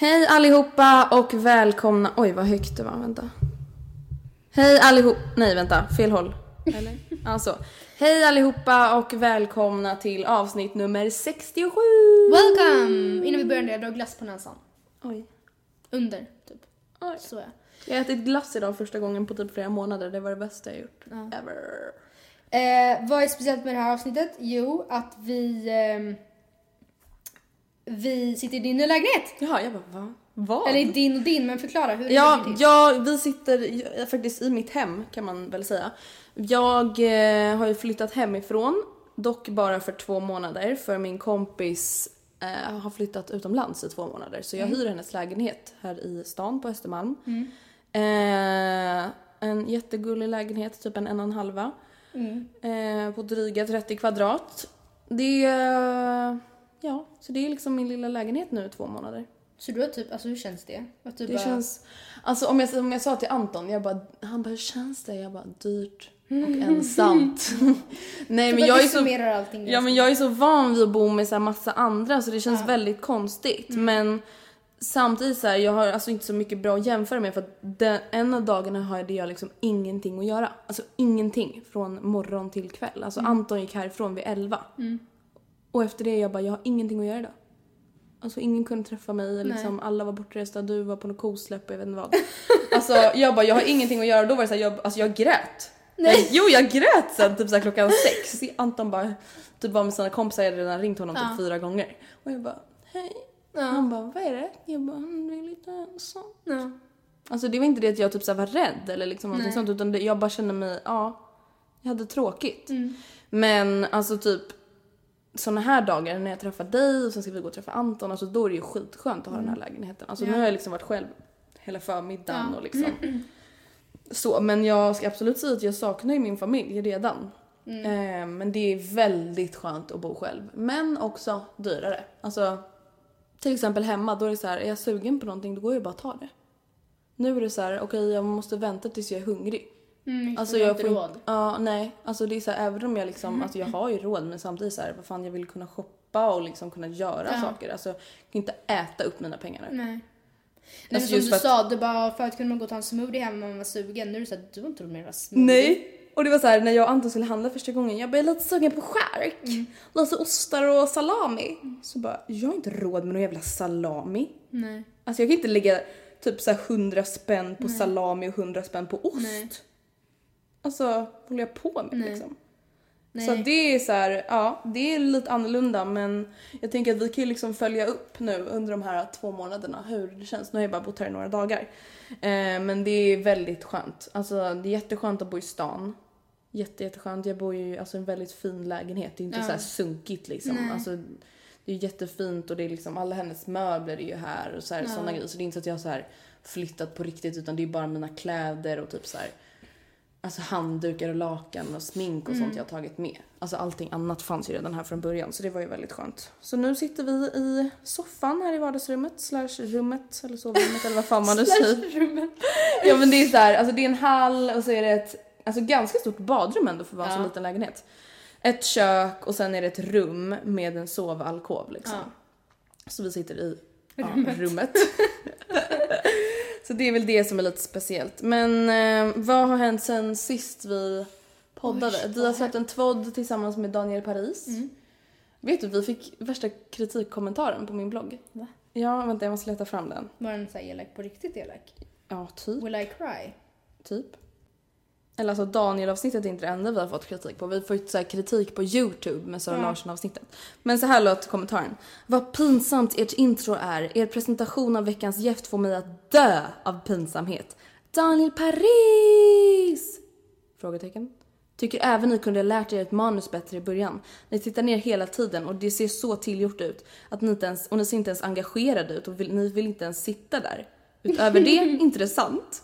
Hej allihopa och välkomna... Oj vad högt det var, vänta. Hej allihop... Nej vänta, fel håll. Eller? Ja så. Hej allihopa och välkomna till avsnitt nummer 67! Welcome! Innan vi börjar jag drar glass på näsan. Oj. Under, typ. Oj. Så ja. Jag har ätit glass idag första gången på typ flera månader. Det var det bästa jag gjort. Ever. Eh, vad är speciellt med det här avsnittet? Jo, att vi... ehm, vi sitter i din nya lägenhet. Ja, jag bara va? Vad? Eller din och din, men förklara. Hur Ja, det till? ja, vi sitter faktiskt i mitt hem kan man väl säga. Jag eh, har ju flyttat hemifrån, dock bara för två månader för min kompis eh, har flyttat utomlands i två månader. Så jag hyr hennes lägenhet här i stan på Östermalm. Eh, en jättegullig lägenhet, typ en en och en halva. Eh, på dryga 30 kvadrat. Det är, ja, så det är liksom min lilla lägenhet nu i två månader. Så du har typ, alltså hur känns det? Att du Det bara, känns... Alltså om jag, om jag sa till Anton, jag bara, han bara hur känns det? Jag bara dyrt och ensamt. Nej du men jag är så... Ja men jag är så van vid att bo med så här massa andra så det känns väldigt konstigt. Mm. Men samtidigt så här, jag har alltså inte så mycket bra att jämföra med för att den, en av dagarna har jag liksom ingenting att göra. Alltså ingenting från morgon till kväll. Alltså Mm. Anton gick härifrån vid 11. Och efter det jag bara, jag har ingenting att göra idag. Alltså ingen kunde träffa mig, liksom, alla var bortresta, du var på något kosläpp och jag vet inte vad. Alltså jag bara, jag har ingenting att göra. Då var det såhär, jag, alltså jag grät. Jag, jo jag grät sen typ såhär klockan sex. Anton bara, typ var med sina kompisar, jag hade redan ringt honom typ fyra gånger. Och jag bara, hej. Han bara, vad är det? Jag bara, "Mm, du är lite ensam. Ja. Alltså det var inte det att jag typ så var rädd eller liksom någonting sånt utan det, jag bara kände mig, ja, jag hade tråkigt. Men alltså typ såna här dagar när jag träffar dig och sen ska vi gå och träffa Anton, alltså då är det ju skitskönt att ha den här lägenheten. Alltså nu har jag liksom varit själv hela förmiddagen och liksom så. Men jag ska absolut säga att jag saknar ju min familj redan. Eh, men det är väldigt skönt att bo själv. Men också dyrare. Alltså till exempel hemma, då är det så här, är jag sugen på någonting då går jag bara att ta det. Nu är det så här, okej jag måste vänta tills jag är hungrig. Mm, Alltså jag inte får råd. ja nej. Alltså det är så här, även om jag liksom, alltså jag har ju råd men samtidigt så här, vad fan jag vill kunna shoppa och liksom kunna göra saker. Alltså jag kan inte äta upp mina pengar nu. Nej. Nej men Alltså, som du att- sa, du bara förut kunde man gå och ta en smoothie hemma när man var sugen. Nu är det såhär, du har inte råd med att smoothie. Nej! Och det var så här när jag och Anton skulle handla första gången, jag bara "Jag är lite sugen på skärk. Lite ostar och salami. Så bara, jag har inte råd med någon jävla salami. Nej. Alltså jag kan inte lägga typ så här 100 spänn på salami och 100 spänn på ost. Nej. Alltså håller jag på med Nej. liksom? Nej. Så det är så här, ja det är lite annorlunda men jag tänker att vi kan ju liksom följa upp nu under de här två månaderna hur det känns. Nu har jag bara bott här i några dagar. Eh, men det är väldigt skönt. Alltså det är jätteskönt att bo i stan. Jätte, jätteskönt. Jag bor ju i alltså, en väldigt fin lägenhet. Det är inte Ja. så här sunkigt liksom. Nej. Alltså, det är jättefint och det är liksom alla hennes möbler är ju här och så här, såna grejer. Så det är inte så att jag har så här flyttat på riktigt utan det är bara mina kläder och typ så här Alltså handdukar och lakan och smink och sånt jag har tagit med. Alltså allting annat fanns ju redan här från början så det var ju väldigt skönt. Så nu sitter vi i soffan här i vardagsrummet slash rummet eller sovrummet eller vad fan man nu säger. Ja men det är så här, alltså det är en hall och så är det ett alltså ganska stort badrum ändå för att vara en så liten lägenhet. Ett kök och sen är det ett rum med en sovalkov liksom. Så vi sitter i ja, rummet. så det är väl det som är lite speciellt. Men eh, vad har hänt sen sist vi poddade? vi har släppt en tvådd tillsammans med Daniel Paris. Vet du, vi fick värsta kritikkommentaren på min blogg. Va? Ja, vänta jag måste leta fram den. Var den såhär elak på riktigt elak? Ja, typ. Will I cry? Typ. Eller alltså Daniel-avsnittet är inte det enda vi har fått kritik på. Vi har fått så kritik på YouTube med Sara Larsson-avsnittet. Men så här låter kommentaren. Vad pinsamt ert intro är. Er presentation av veckans gäst får mig att dö av pinsamhet. Daniel Paris! Frågetecken. Tycker även ni kunde ha lärt er ett manus bättre i början. Ni tittar ner hela tiden och det ser så tillgjort ut. Att ni inte ens, och ni ser inte ens engagerade ut och vill, ni vill inte ens sitta där. Utöver det, intressant.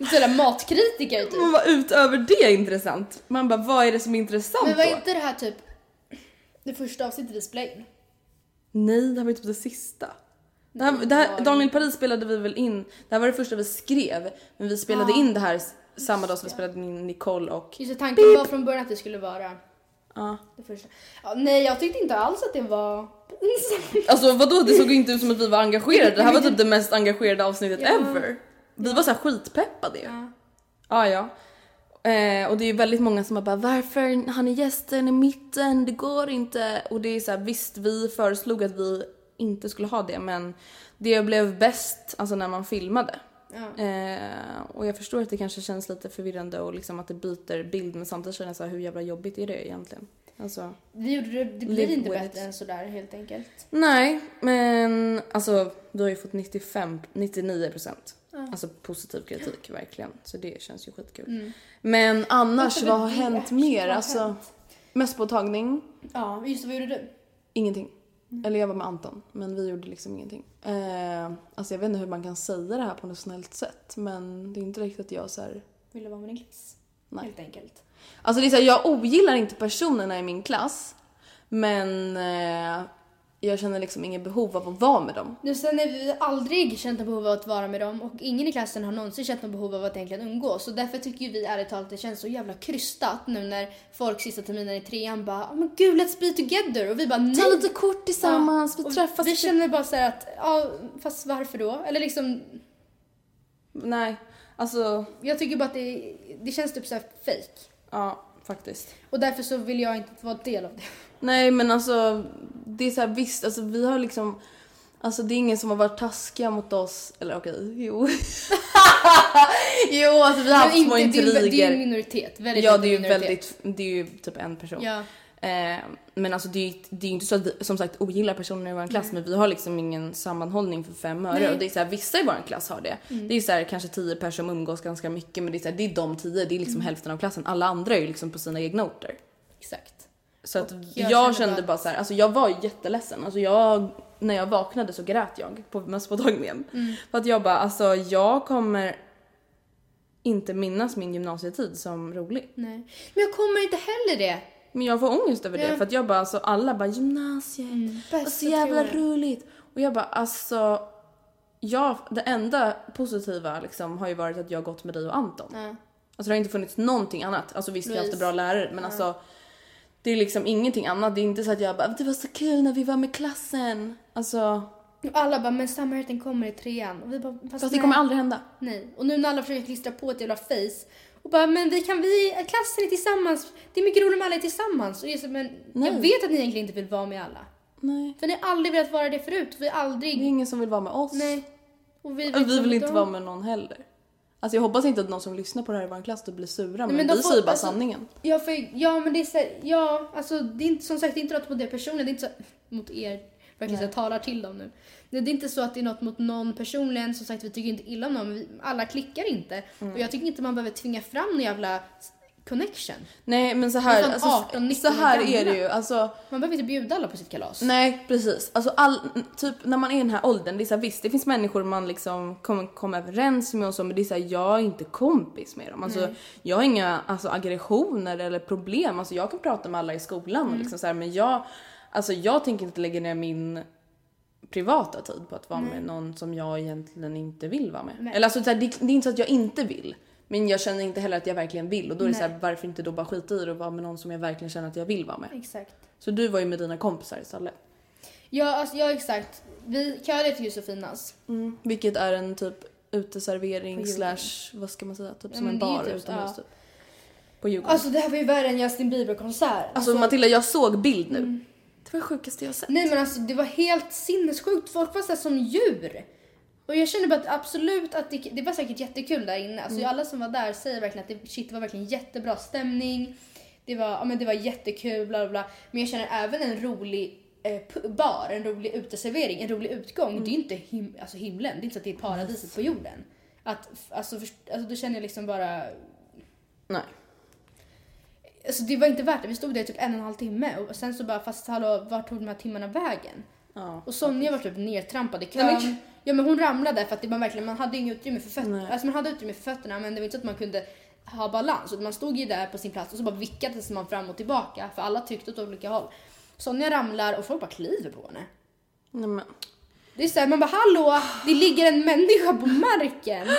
En sån där matkritiker typ. Man bara utöver det intressant. Man bara vad är det som är intressant Men var då? inte det här typ det första avsnittet vi spelade in? Nej, det här var ju typ det sista. Det här, det här, Daniel Paris spelade vi väl in, det här var det första vi skrev, men vi spelade in det här samma dag som vi spelade in Nicole och... Just det, tanken var från början att det skulle vara Ja. det första. Ja, nej, jag tyckte inte alls att det var. Alltså vadå, det såg ju inte ut som att vi var engagerade, det här var typ det mest engagerade avsnittet Ja. ever. Vi var så här skitpeppade ju. Ja, ja. Eh, och det är ju väldigt många som har bara varför har ni gästen i mitten, det går inte. Och det är så här, visst vi föreslog att vi inte skulle ha det men det blev bäst alltså när man filmade. Eh, och jag förstår att det kanske känns lite förvirrande och liksom att det byter bild men samtidigt känner jag så här, hur jävla jobbigt är det egentligen? Alltså, Vi gjorde det, det blir Live inte bättre it. än sådär helt enkelt. nej men alltså du har ju fått 95, 99 procent. Alltså positiv kritik verkligen. Så det känns ju skitkul. Men annars, Varför vad har det? hänt mer? har Alltså, hänt? mösspåtagning, Ja, just vad gjorde du? ingenting. Eller jag var med Anton, men vi gjorde liksom ingenting. Eh, alltså jag vet inte hur man kan säga det här på något snällt sätt, men det är inte riktigt att jag så här... Ville vara med din klass. Nej. Helt enkelt. Alltså det är så här, jag ogillar inte personerna i min klass, men eh, jag känner liksom ingen behov av att vara med dem. Nu sen har vi aldrig känt ett behov av att vara med dem och ingen i klassen har någonsin känt något behov av att egentligen umgås. Så därför tycker ju vi ärligt talat att det känns så jävla krystat nu när folk sista terminen i trean bara oh, men gud let's be together och vi bara nej. Ta lite kort tillsammans, Ja, vi träffas. Vi känner bara så här att ja fast varför då? Eller liksom Nej, alltså jag tycker bara att det, det känns typ så här fake. ja faktiskt. Och därför så vill jag inte vara del av det. Nej men alltså det är så här visst, alltså vi har liksom Alltså det är ingen som har varit taskiga mot oss, eller okej, jo. jo alltså vi har haft små inte- det, är, intriger. en minoritet. Väldigt Ja det är ju minoritet. väldigt, det är ju typ en person. Ja. Eh, men alltså det är ju det är ju inte så att vi som sagt ogillar personer i vår klass men vi har liksom ingen sammanhållning för fem öre. Mm. Och det är så här, vissa i vår klass har det. Det är så här, kanske tio personer som umgås ganska mycket men det är, så här, det är de tio, det är Mm. liksom hälften av klassen. Alla andra är ju liksom på sina egna orter. Exakt. Så att jag jag, kände bara- så här, alltså jag var jätteledsen. Alltså jag, när jag vaknade så grät jag på mösspåtagningen. Mm. För att jag bara, alltså jag kommer inte minnas min gymnasietid som rolig. Nej. Men jag kommer inte heller det. Men jag får ångest över det för att jag bara, alltså alla bara gymnasiet, Bästa och så jävla roligt. Och jag bara, alltså ja, det enda positiva liksom har ju varit att jag har gått med dig och Anton. Ja. Alltså det har inte funnits någonting annat. Alltså visst vi har haft bra lärare men alltså det är liksom ingenting annat. Det är inte så att jag bara det var så kul när vi var med klassen. Alltså Och alla bara, men samhörigheten kommer i trean. Och vi bara, fast, fast det kommer aldrig hända. Nej. Och nu när alla försöker klistra på ett jävla face och bara, men vi kan, vi, klassen är tillsammans. Det är mycket roligare med alla är tillsammans. Och så, men Nej. jag vet att ni egentligen inte vill vara med alla. Nej. För ni har aldrig velat vara det förut. Vi har aldrig... Det är ingen som vill vara med oss. Nej. Och vi, Och vi vill inte dem. vara med någon heller. Alltså jag hoppas inte att någon som lyssnar på det här i vår klass då blir sura men, men vi får- säger bara alltså- sanningen. Ja, för, ja men det är så, ja, alltså det är inte som sagt det är inte något mot er personligen, det är inte så, mot er, verkligen så jag talar till dem nu. Det, är inte så att det är något mot någon personligen, som sagt vi tycker inte illa om någon, vi, alla klickar inte. Mm. Och jag tycker inte man behöver tvinga fram någon jävla connection. Nej men så här, alltså, 18, 19 så här är det ju. Alltså, Man behöver inte bjuda alla på sitt kalas. nej precis. Alltså all, typ när man är i den här åldern, det är så här, visst det finns människor man liksom kommer komma överens med och så men det är så här, jag är inte kompis med dem. Alltså, jag har inga alltså, aggressioner eller problem. Alltså, jag kan prata med alla i skolan Mm. liksom så här, men jag, alltså, jag tänker inte lägga ner min privata tid på att vara med någon som jag egentligen inte vill vara med. Nej. Eller alltså, det, det är inte så att jag inte vill. Men jag känner inte heller att jag verkligen vill och då är det så Nej. här, varför inte då bara skita i det och vara med någon som jag verkligen känner att jag vill vara med. Exakt. Så du var ju med dina kompisar istället. Ja, alltså, ja exakt. Vi kallade till Josefinas. Mm. Vilket är en typ uteservering slash vad ska man säga, typ Ja, som en bar typ- utomhus ja. typ. På Djurgården. Alltså, Alltså det här var ju värre än Justin Bieber-konsert. Matilda jag såg bild nu. Mm. Det var det sjukaste jag sett. Nej men alltså det var helt sinnessjukt. Folk var så här som djur. Och jag känner bara att absolut att det, det var säkert jättekul där inne. Alltså alla som var där säger verkligen att det, shit, det var verkligen jättebra stämning. Det var, ja, men det var jättekul bla bla bla. Men jag känner även en rolig eh, bar, en rolig uteservering, en rolig utgång. Det är inte him, alltså himlen, det är inte så att det är paradiset på jorden. Att, alltså, alltså då känner jag liksom bara Nej. Alltså det var inte värt det. Vi stod där i typ en och en halv timme och sen så bara fast hallå vart tog de här timmarna vägen? Ja. Och Sonja var typ nertrampad i Nej, men- kön. Ja men hon ramlade för att det var verkligen, man hade inget utrymme för fötterna. Alltså man hade utrymme för fötterna men det var inte så att man kunde ha balans. Man stod ju där på sin plats och så bara vickades man fram och tillbaka för alla tyckte åt olika håll. Sonja ramlar och folk bara kliver på henne. Nej men. Det är såhär, man bara hallå, det ligger en människa på marken.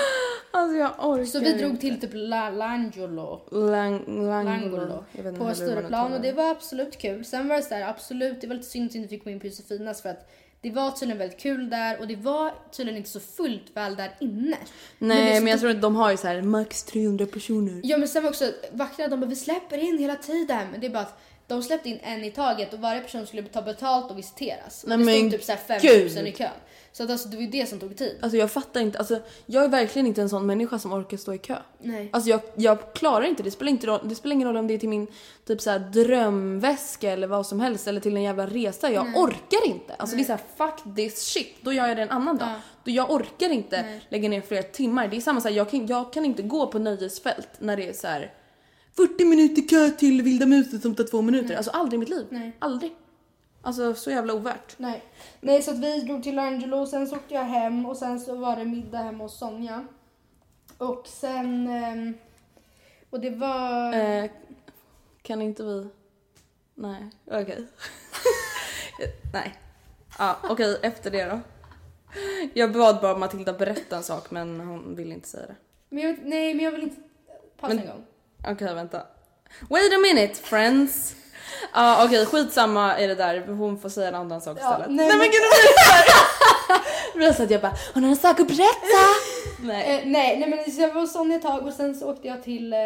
Alltså jag orkar Så vi drog till typ La- Langolo. Lang, Langolo. Langolo på Stureplan och det var absolut kul. Sen var det så här, absolut, det var lite synd att vi inte fick gå in på Josefinas för att det var tydligen väldigt kul där och det var tydligen inte så fullt väl där inne. Nej men, så jag typ- tror att de har ju så här max 300 personer. Ja men sen var också vakterna de bara vi släpper in hela tiden. Men det är bara att de släppte in en i taget och varje person skulle ta betalt och visiteras. Nej, det stod men typ så här 5 gud. 000 i kön. Så att alltså, det var ju det som tog tid. Alltså jag fattar inte, alltså jag är verkligen inte en sån människa som orkar stå i kö. Nej. Alltså jag, jag klarar inte det. Spelar, inte roll, det spelar ingen roll om det är till min typ så här drömväska eller vad som helst eller till en jävla resa. Jag orkar inte. Alltså det är så här, fuck this shit. Då gör jag det en annan dag. Ja. Då jag orkar inte lägga ner flera timmar. Det är samma så här, jag kan, jag kan inte gå på nöjesfält när det är så här 40 minuter kö till Vilda musen som tar två minuter. Alltså aldrig i mitt liv. Nej. Aldrig. Alltså så jävla ovärt. Nej. Nej, så att vi drog till Angelo, sen så åkte jag hem och sen så var det middag hemma hos Sonja. Och sen... ehm, och det var... Eh, kan inte vi... Nej, okej. Nej. Ja, okej, efter det då. Jag bad bara Matilda berätta en sak men hon ville inte säga det. Men jag, nej, men jag vill inte... Pausa Men- en gång. Okej, vänta. Wait a minute friends. Ja okej, skitsamma är det där. Hon får säga en annan sak Ja, istället. nej, nej, men- gud, det blir så att jag bara, hon har en sak att berätta. nej. Eh, nej, nej, men så jag var hos Sonja ett tag och sen så åkte jag till eh,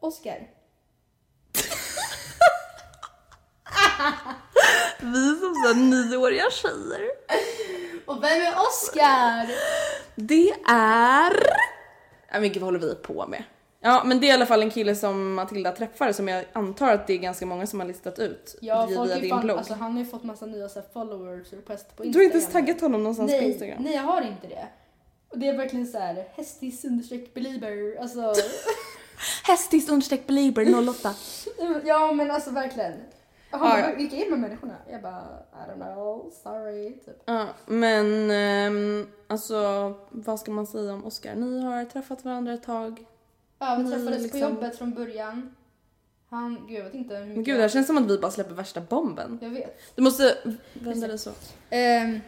Oscar. Vi som så nioåriga tjejer. Och vem är Oscar? Det är... Ja men gud vad håller vi på med? Ja men det är i alla fall en kille som Matilda träffar som jag antar att det är ganska många som har listat ut Ja, via är din fan, blogg. alltså, han har ju fått massa nya så här, followers och request på Instagram. du har inte ens taggat honom någonstans på nej, Instagram? nej, jag har inte det. Och det är verkligen så här hästis understreck belieber. Alltså, Hästis understreck belieber 08. ja men alltså verkligen. Han Ja, bara, vilka är de här människorna? Jag bara, I don't know, sorry. Typ. Ja men ehm, alltså vad ska man säga om Oscar? Ni har träffat varandra ett tag. Ja, vi träffades liksom- på jobbet från början. Han, gud jag vet inte hur Men gud det här känns som att vi bara släpper värsta bomben. Jag vet. Du måste vända dig så. Ehm,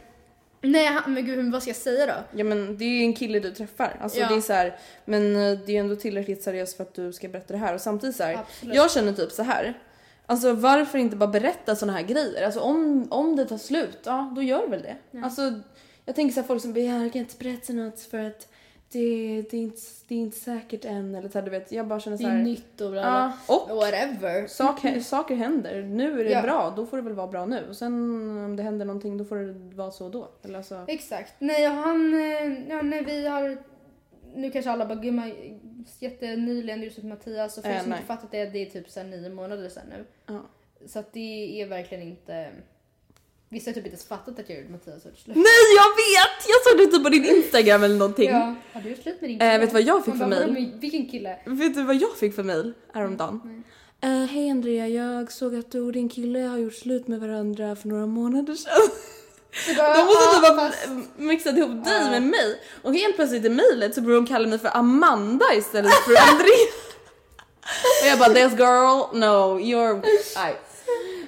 nej, han, men gud vad ska jag säga då? Ja men det är ju en kille du träffar. Alltså Ja. det är så här, men eh, det är ändå tillräckligt seriöst för att du ska berätta det här och samtidigt så här, Absolut. jag känner typ så här. Alltså varför inte bara berätta såna här grejer? Alltså om, om det tar slut, ja då gör väl det. Alltså jag tänker så här folk som bara jag kan inte berätta något för att det, det, är inte, det är inte säkert än eller så här, du vet jag bara känner Det så är här. nytt och bla bla. Ja, och Whatever. sak, saker händer. Nu är det Ja. bra, då får det väl vara bra nu. Och sen om det händer någonting då får det vara så då. Eller alltså, Exakt. Nej, och han, eh, ja, nej, vi har, nu kanske alla bara gumma, jättenyligen just med Mattias och för Eh, er som inte fattat det, det är typ så nio månader sedan nu. ja. Så att det är verkligen inte, Vissa har typ inte ens fattat att jag gjorde Mattias gjort slut. Nej jag vet! Jag såg det typ på din instagram eller någonting. Ja, har du gjort slut med din Eh, kille? vet du vad jag fick för mail? "Vadå, Vilken kille? Vet du vad jag fick för mail häromdagen? Eh, Hej Andrea, jag såg att du och din kille har gjort slut med varandra för några månader sedan. Bara, De måste typ "Ah, ha fast- mixat ihop dig med mig. Och helt plötsligt i mejlet så börjar hon kalla mig för Amanda istället för Andrea. och jag bara this girl, no you're... Nej.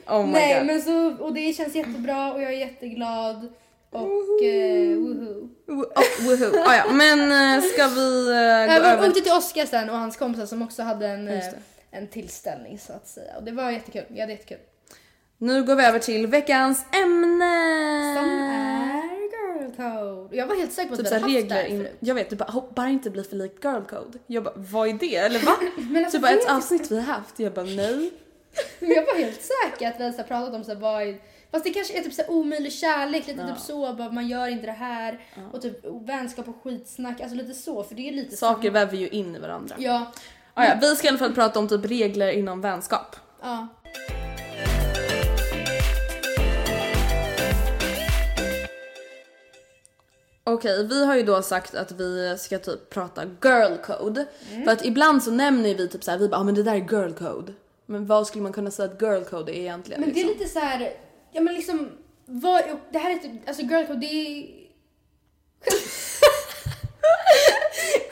Oh my Nej god. men så, och det känns jättebra och jag är jätteglad. Och eh, woho. Oh, woohoo. Ah, ja. Men eh, ska vi eh, gå vi över åkte till Oscar sen och hans kompisar som också hade en, Just eh, det. en tillställning så att säga. Och det var jättekul. Vi hade jättekul. Nu går vi över till veckans ämne. Som är girl code. Jag var helt säker på att Typ vi såhär hade haft regler det här in, förut. Jag vet, du bara "Hopp, bara inte bli för likt girl code. Jag bara vad är det? Eller va? Men alltså, typ bara ett vet- avsnitt vi har haft. Jag bara nej. Men jag var helt säker att vi hade pratat om så här, vad är, Fast det kanske är typ så här omöjlig kärlek, lite Ja. typ så, bara, man gör inte det här. Och typ vänskap och skitsnack, alltså lite så. För det är lite Saker samma. väver ju in i varandra. Ja, Ah, ja, vi ska i alla fall prata om typ regler inom vänskap. ja. Okej, vi har ju då sagt att vi ska typ prata girl code. Mm. För att ibland så nämner vi typ så här, vi bara ah, men det där är girl code. Men vad skulle man kunna säga att girl code är egentligen? Men det är liksom? lite så här, ja men liksom, vad, det här är typ, alltså girl code, det är...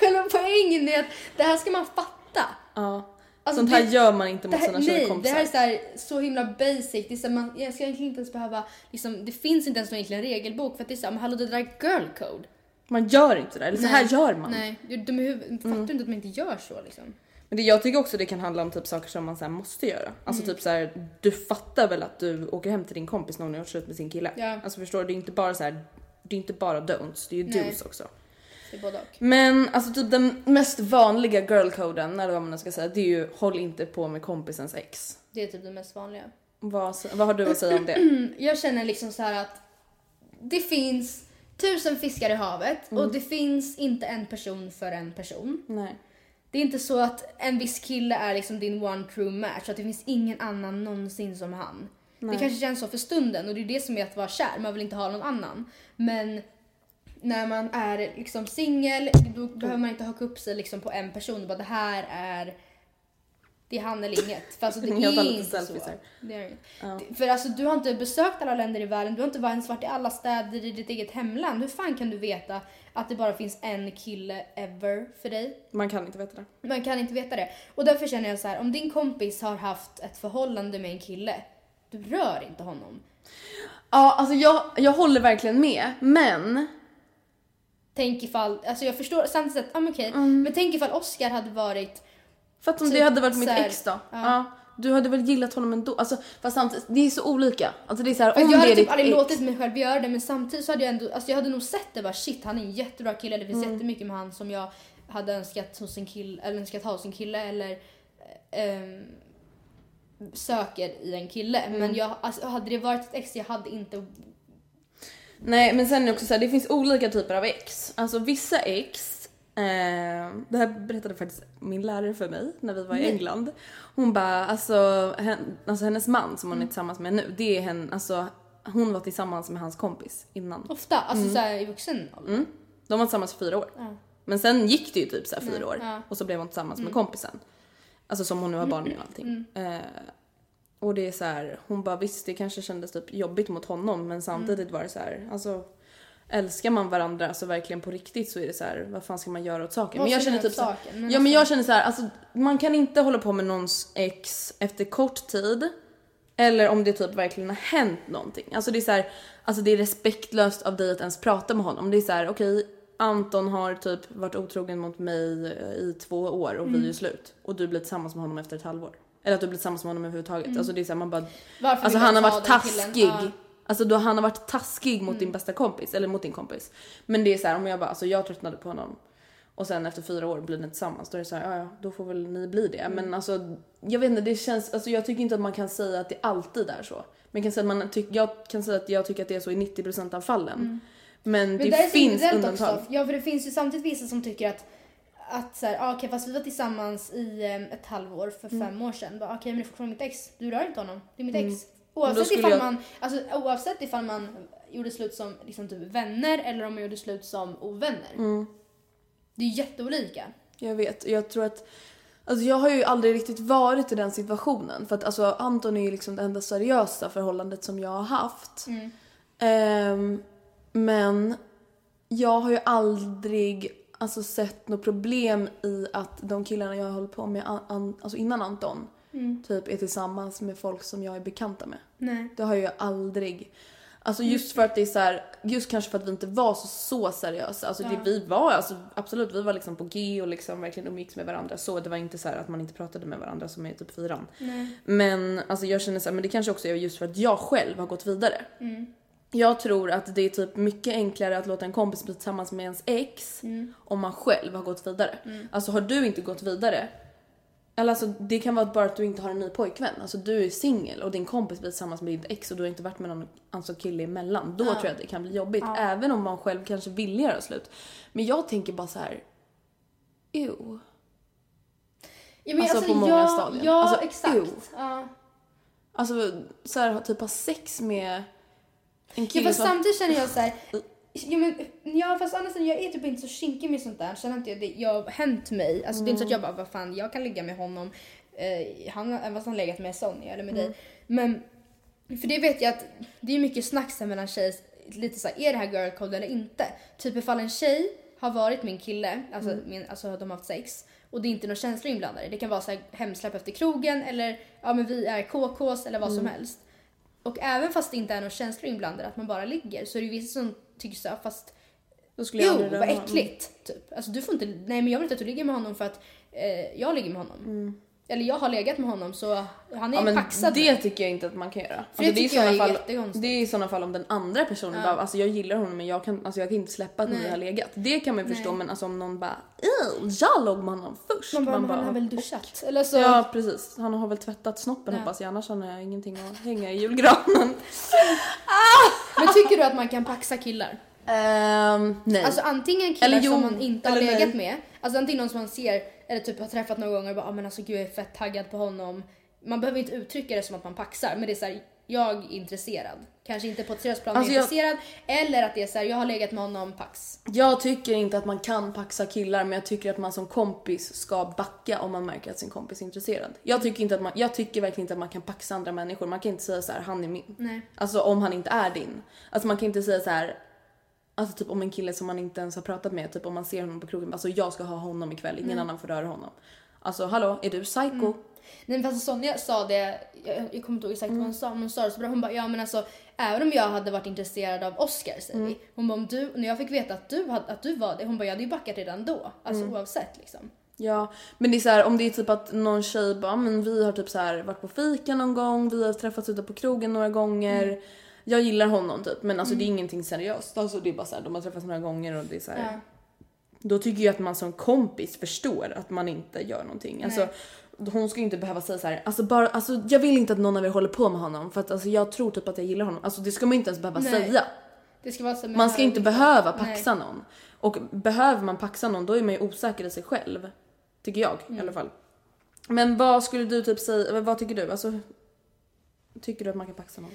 Själva poängen är att det här ska man fatta. Ja. Alltså, Sånt här det- gör man inte mot här, sina nej, det tjejkompisar. här är så, här, så himla basic. Det, är så här, man, jag ska egentligen inte ens behöva, liksom, det finns inte ens någon egentligen regelbok för att det är såhär, men hallå det där är girl code. Man gör inte det, eller så här gör man. Nej, de är huvud, fattar du inte att man inte gör så liksom? Men det, jag tycker också det kan handla om typ saker som man här måste göra. Alltså Mm. typ så här, du fattar väl att du åker hem till din kompis när hon har gjort slut med sin kille? Ja. Alltså förstår du? Det är inte bara så här, det är inte bara don'ts, det är ju Nej. do's också. Det är både och. Men alltså typ den mest vanliga girlcoden, eller vad man ska säga, det är ju håll inte på med kompisens ex. Det är typ det mest vanliga. Vad, vad har du att säga om det? Jag känner liksom så här att det finns tusen fiskar i havet och det finns inte en person för en person. Nej. Det är inte så att en viss kille är liksom din one true match, att det finns ingen annan någonsin som han. Det kanske känns så för stunden och det är det som är att vara kär, man vill inte ha någon annan. Men när man är liksom singel, då behöver man inte haka upp sig liksom på en person och bara det här är det är han eller inget. För alltså det är inte så. Det är inget. Det- För alltså du har inte besökt alla länder i världen, du har inte ens varit i alla städer i ditt eget hemland. Hur fan kan du veta att det bara finns en kille ever för dig? Man kan inte veta det. Man kan inte veta det. Och därför känner jag så här, om din kompis har haft ett förhållande med en kille, du rör inte honom. Ja, alltså jag, jag håller verkligen med, men Tänk ifall, alltså jag förstår samtidigt att, ja men okej, Mm. men tänk ifall Oscar hade varit, för att om Typ det hade varit mitt här, ex då? Ja. ja. Du hade väl gillat honom ändå? Alltså, fast samtidigt, det är så olika. Alltså det är så här, om jag hade typ aldrig ex. låtit mig själv göra det men samtidigt så hade jag ändå, alltså jag hade nog sett det bara shit han är en jättebra kille, det finns Mm. jättemycket med han som jag hade önskat hos en kille, eller önskat ha hos en kille eller ehm, söker i en kille. Mm. Men jag, alltså, hade det varit ett ex jag hade inte Nej men sen är det också så här, det finns olika typer av ex. Alltså vissa ex, det här berättade faktiskt min lärare för mig när vi var i. England. Hon bara, alltså, alltså hennes man som hon Mm. är tillsammans med nu, det är hen, alltså hon var tillsammans med hans kompis innan. Ofta, alltså så här, i vuxen ålder. Mm. De var tillsammans i fyra år. Ja. Men sen gick det ju typ så här fyra Ja, år ja. och så blev hon tillsammans med kompisen. Alltså som hon nu har barn med och allting. Eh, och det är så här, hon bara visst det kanske kändes typ jobbigt mot honom men samtidigt var det så här, alltså älskar man varandra så verkligen på riktigt så är det så här, vad fan ska man göra åt saken? Men jag känner typ åt så här, saken, men Ja men alltså- jag känner så här, alltså man kan inte hålla på med någons ex efter kort tid. Eller om det typ verkligen har hänt någonting. Alltså det är så här, alltså det är respektlöst av dig att ens prata med honom. Det är så här, okej Anton har typ varit otrogen mot mig eh, i två år och Mm. vi är slut. Och du blir tillsammans med honom efter ett halvår. Eller att du blir tillsammans med honom överhuvudtaget. Alltså det är så här, man bara... Mm. Varför Alltså han har varit taskig. Ja. Mm. Alltså då han har varit taskig mot din bästa kompis, eller mot din kompis. Men det är så här, om jag bara, alltså jag tröttnade på honom. Och sen efter fyra år blir ni tillsammans, då är det så här, ja då får väl ni bli det. Mm. Men alltså, jag vet inte, det känns, alltså jag tycker inte att man kan säga att det alltid är så. Men jag kan säga att, man tyck, jag kan säga att jag tycker att det är så i 90% av fallen. Men, Mm. Men det där är så finns undantag. Också. Ja, för det finns ju samtidigt vissa som tycker att att så här, ah, okej fast vi var tillsammans i eh, ett halvår för Mm. fem år sedan. Bara, Okej men det är fortfarande mitt ex. Du rör inte honom. Det är mitt Mm. ex. Oavsett ifall, jag- man, alltså, oavsett ifall man gjorde slut som liksom, typ vänner eller om man gjorde slut som ovänner. Mm. Det är jätteolika. Jag vet. Jag tror att... Alltså jag har ju aldrig riktigt varit i den situationen. För att alltså Anton är ju liksom det enda seriösa förhållandet som jag har haft. Ehm, men jag har ju aldrig alltså, sett något problem i att de killarna jag har hållit på med an, an, alltså innan Anton typ är tillsammans med folk som jag är bekanta med. Nej. Det har jag ju aldrig. Alltså just för att det är så här, just kanske för att vi inte var så, så seriösa. Alltså det, vi var alltså absolut, vi var liksom på G och liksom verkligen umgicks med varandra så. Det var inte så här att man inte pratade med varandra som i typ fyran. Men alltså jag känner så här, men det kanske också är just för att jag själv har gått vidare. Jag tror att det är typ mycket enklare att låta en kompis bli tillsammans med ens ex om man själv har gått vidare. Alltså har du inte gått vidare eller alltså det kan vara bara att du inte har en ny pojkvän. Alltså du är singel och din kompis blir tillsammans med ditt ex och du har inte varit med någon alltså, kille emellan. Då tror jag att det kan bli jobbigt. Även om man själv kanske vill göra slut. Men jag tänker bara så här. Ew. Ja, men Alltså, på många stadier. Ja, Alltså, exakt. ew. Ja. Alltså så här, typ ha sex med en Ja, kille fast som... samtidigt känner jag så här. Ja, men, ja fast annars jag är typ inte så kinkig med sånt där. Känner inte jag det jag har hänt mig. Alltså det är inte så att jag bara vad fan jag kan ligga med honom. Eh, han, även fast han har legat med Sonja eller med dig. Men för det vet jag att det är mycket snack sen mellan tjejer. Lite så här, är det här girl code eller inte? Typ ifall en tjej har varit min kille, alltså, min, alltså de har haft sex och det är inte några känslor inblandade. Det kan vara så här hemsläpp efter krogen eller ja men vi är KKs eller vad som helst. Och även fast det inte är några känslor inblandade, att man bara ligger, så är det ju vissa som tycker så här, fast Då skulle jag jo vad äckligt. Typ. Alltså du får inte, nej men jag vill inte att du ligger med honom för att eh, jag ligger med honom. Eller jag har legat med honom så han är Ja, men paxad. det tycker jag inte att man kan göra. Alltså, det det, är jag är fall, det är i sådana fall om den andra personen bara, alltså jag gillar honom men jag kan, alltså, jag kan inte släppa att ni har legat. Det kan man ju förstå men alltså om någon bara "Ew, jag låg med honom först. man bara, men han har väl duschat? Eller så. Ja precis, han har väl tvättat snoppen hoppas jag annars har jag ingenting att hänga i julgranen. Men tycker du att man kan paxa killar? Ehm, nej. Alltså antingen killar Eller jo, som man inte har legat nej. med, alltså antingen någon som man ser eller typ har träffat några gånger och bara ah, men alltså gud jag är fett taggad på honom. Man behöver inte uttrycka det som att man paxar men det är såhär jag är intresserad. Kanske inte på ett seriöst plan Alltså, jag- intresserad eller att det är såhär jag har legat med honom pax. Jag tycker inte att man kan paxa killar men jag tycker att man som kompis ska backa om man märker att sin kompis är intresserad. Jag tycker, inte att man, jag tycker verkligen inte att man kan paxa andra människor. Man kan inte säga så här, han är min. Nej. Alltså om han inte är din. Alltså man kan inte säga så här. Alltså typ om en kille som man inte ens har pratat med, typ om man ser honom på krogen, alltså jag ska ha honom ikväll, ingen annan får röra honom. Alltså hallå, är du psycho? Nej men fast Sonja sa det, jag, jag kommer inte ihåg exakt Mm. vad hon sa men hon sa det så bra. Hon bara ja men alltså även om jag hade varit intresserad av Oscar säger Mm. vi. Hon bara om du, när jag fick veta att du, hade, att du var det, hon bara jag hade ju backat redan då. Alltså Mm. oavsett liksom. Ja, men det är så här, om det är typ att någon tjej bara, men vi har typ så här varit på fika någon gång, vi har träffats ute på krogen några gånger. Jag gillar honom typ, men alltså det är ingenting seriöst. Alltså det är bara så här, de har träffats några gånger och det är så här. Ja. Då tycker jag att man som kompis förstår att man inte gör någonting. Alltså, hon ska ju inte behöva säga så här, alltså bara, alltså jag vill inte att någon av er håller på med honom för att alltså jag tror typ att jag gillar honom. Alltså det ska man inte ens behöva Nej. säga. Ska Man ska inte behöva Nej. paxa någon. Och behöver man paxa någon då är man ju osäker i sig själv. Tycker jag Mm. i alla fall. Men vad skulle du typ säga, vad tycker du? Alltså, tycker du att man kan paxa någon?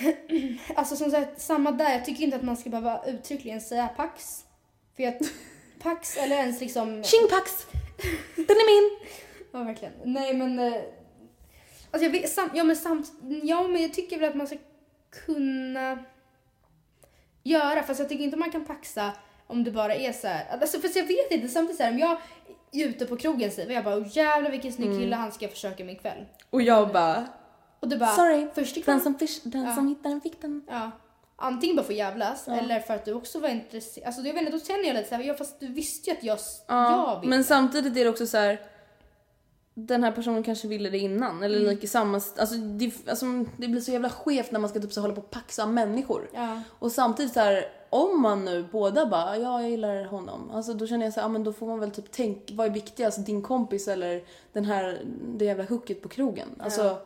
Alltså som sagt, samma där. Jag tycker inte att man ska behöva uttryckligen säga pax. För jag, pax eller ens liksom... Tjingpax! Den är min! Ja verkligen. Nej men... eh, Alltså jag vet, sam, ja men samt, ja men jag tycker väl att man ska kunna göra, fast jag tycker inte man kan paxa om det bara är så här. Alltså fast jag vet inte, samtidigt så här, om jag är ute på krogen säger jag bara oh, jävlar vilken snygg Mm. kille han ska försöka med ikväll. Och jag bara, Och du bara, sorry, först den som, fish, den Ja. som hittar den fick den. Ja. Antingen bara för att jävlas eller för att du också var intresserad. Alltså jag vet inte, då känner jag lite såhär, ja fast du visste ju att jag, Ja, jag vill. men samtidigt är det också så här. Den här personen kanske ville det innan eller Mm. lika samma, alltså det, alltså det blir så jävla skevt när man ska typ så hålla på och paxa människor. Ja. Och samtidigt så här, om man nu båda bara ja jag gillar honom, alltså då känner jag så här, ja men då får man väl typ tänka, vad är viktigast, din kompis eller den här, det jävla hooket på krogen? Alltså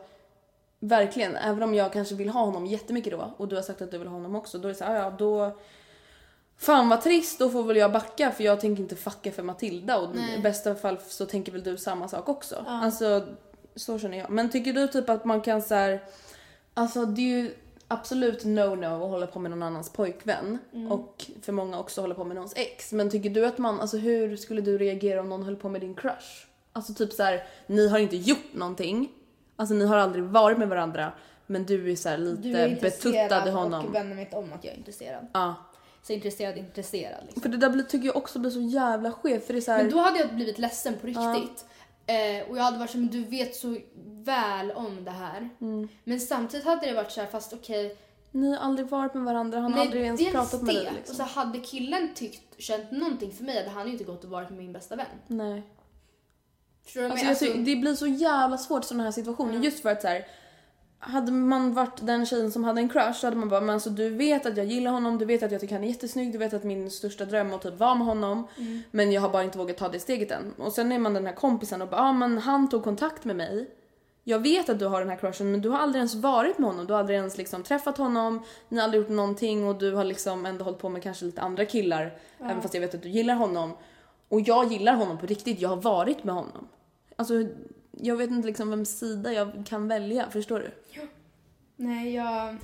verkligen, även om jag kanske vill ha honom jättemycket då och du har sagt att du vill ha honom också, då är det så här, ja då Fan vad trist, då får väl jag backa för jag tänker inte fucka för Matilda och i bästa fall så tänker väl du samma sak också. Alltså så känner jag. Men tycker du typ att man kan så här Alltså det är ju absolut no-no att hålla på med någon annans pojkvän. Mm. Och för många också hålla på med någons ex. Men tycker du att man, alltså hur skulle du reagera om någon höll på med din crush? Alltså typ så här, ni har inte gjort någonting. Alltså ni har aldrig varit med varandra. Men du är så här lite Du är betuttad i intresserad honom. och vännen vet om att jag är intresserad. Ja. Så intresserad, intresserad liksom. För det där blir, tycker jag också blir så jävla skevt. För det är så här, Men då hade jag blivit ledsen på riktigt. Eh, och jag hade varit så men du vet så väl om det här. Mm. Men samtidigt hade det varit så här, fast okej. Ni har aldrig varit med varandra, han har aldrig ens pratat med dig Och liksom. så hade killen tyckt, känt någonting för mig hade han ju inte gått och varit med min bästa vän. Nej. Förstår du vad Alltså, tycker, det blir så jävla svårt i sådana här situationer just för att så här. Hade man varit den tjejen som hade en crush så hade man bara men alltså du vet att jag gillar honom, du vet att jag tycker han är jättesnygg, du vet att min största dröm är att typ vara med honom. Mm. Men jag har bara inte vågat ta det steget än. Och sen är man den här kompisen och bara ja ah, men han tog kontakt med mig. Jag vet att du har den här crushen men du har aldrig ens varit med honom, du har aldrig ens liksom träffat honom, ni har aldrig gjort någonting och du har liksom ändå hållit på med kanske lite andra killar även fast jag vet att du gillar honom. Och jag gillar honom på riktigt, jag har varit med honom. Alltså jag vet inte liksom vems sida jag kan välja, förstår du? Nej, jag...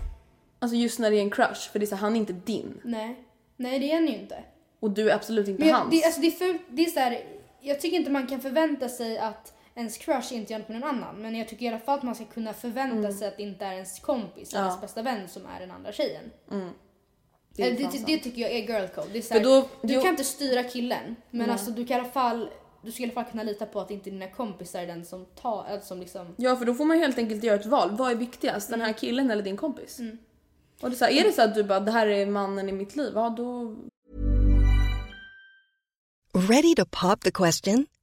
Alltså just när det är en crush, för det är så här, han är inte din. Nej. Nej, det är han ju inte. Och du är absolut inte Men jag, hans. det, alltså, det är för, det är så här, jag tycker inte man kan förvänta sig att ens crush inte något med någon annan. Men jag tycker i alla fall att man ska kunna förvänta sig att det inte är ens kompis eller Mm. Ja. ens bästa vän som är den andra tjejen. Det är Det, det, det, tycker jag är girl code. Det är så här, då- du då- kan inte styra killen, men alltså du kan i alla fall du ska i alla fall kunna lita på att inte dina kompisar är den som tar, eller som liksom... Ja för då får man helt enkelt göra ett val. Vad är viktigast? Den Mm. här killen eller din kompis? Och det är, så här, är det så att du bara det här är mannen i mitt liv, ja då... Ready to pop the question?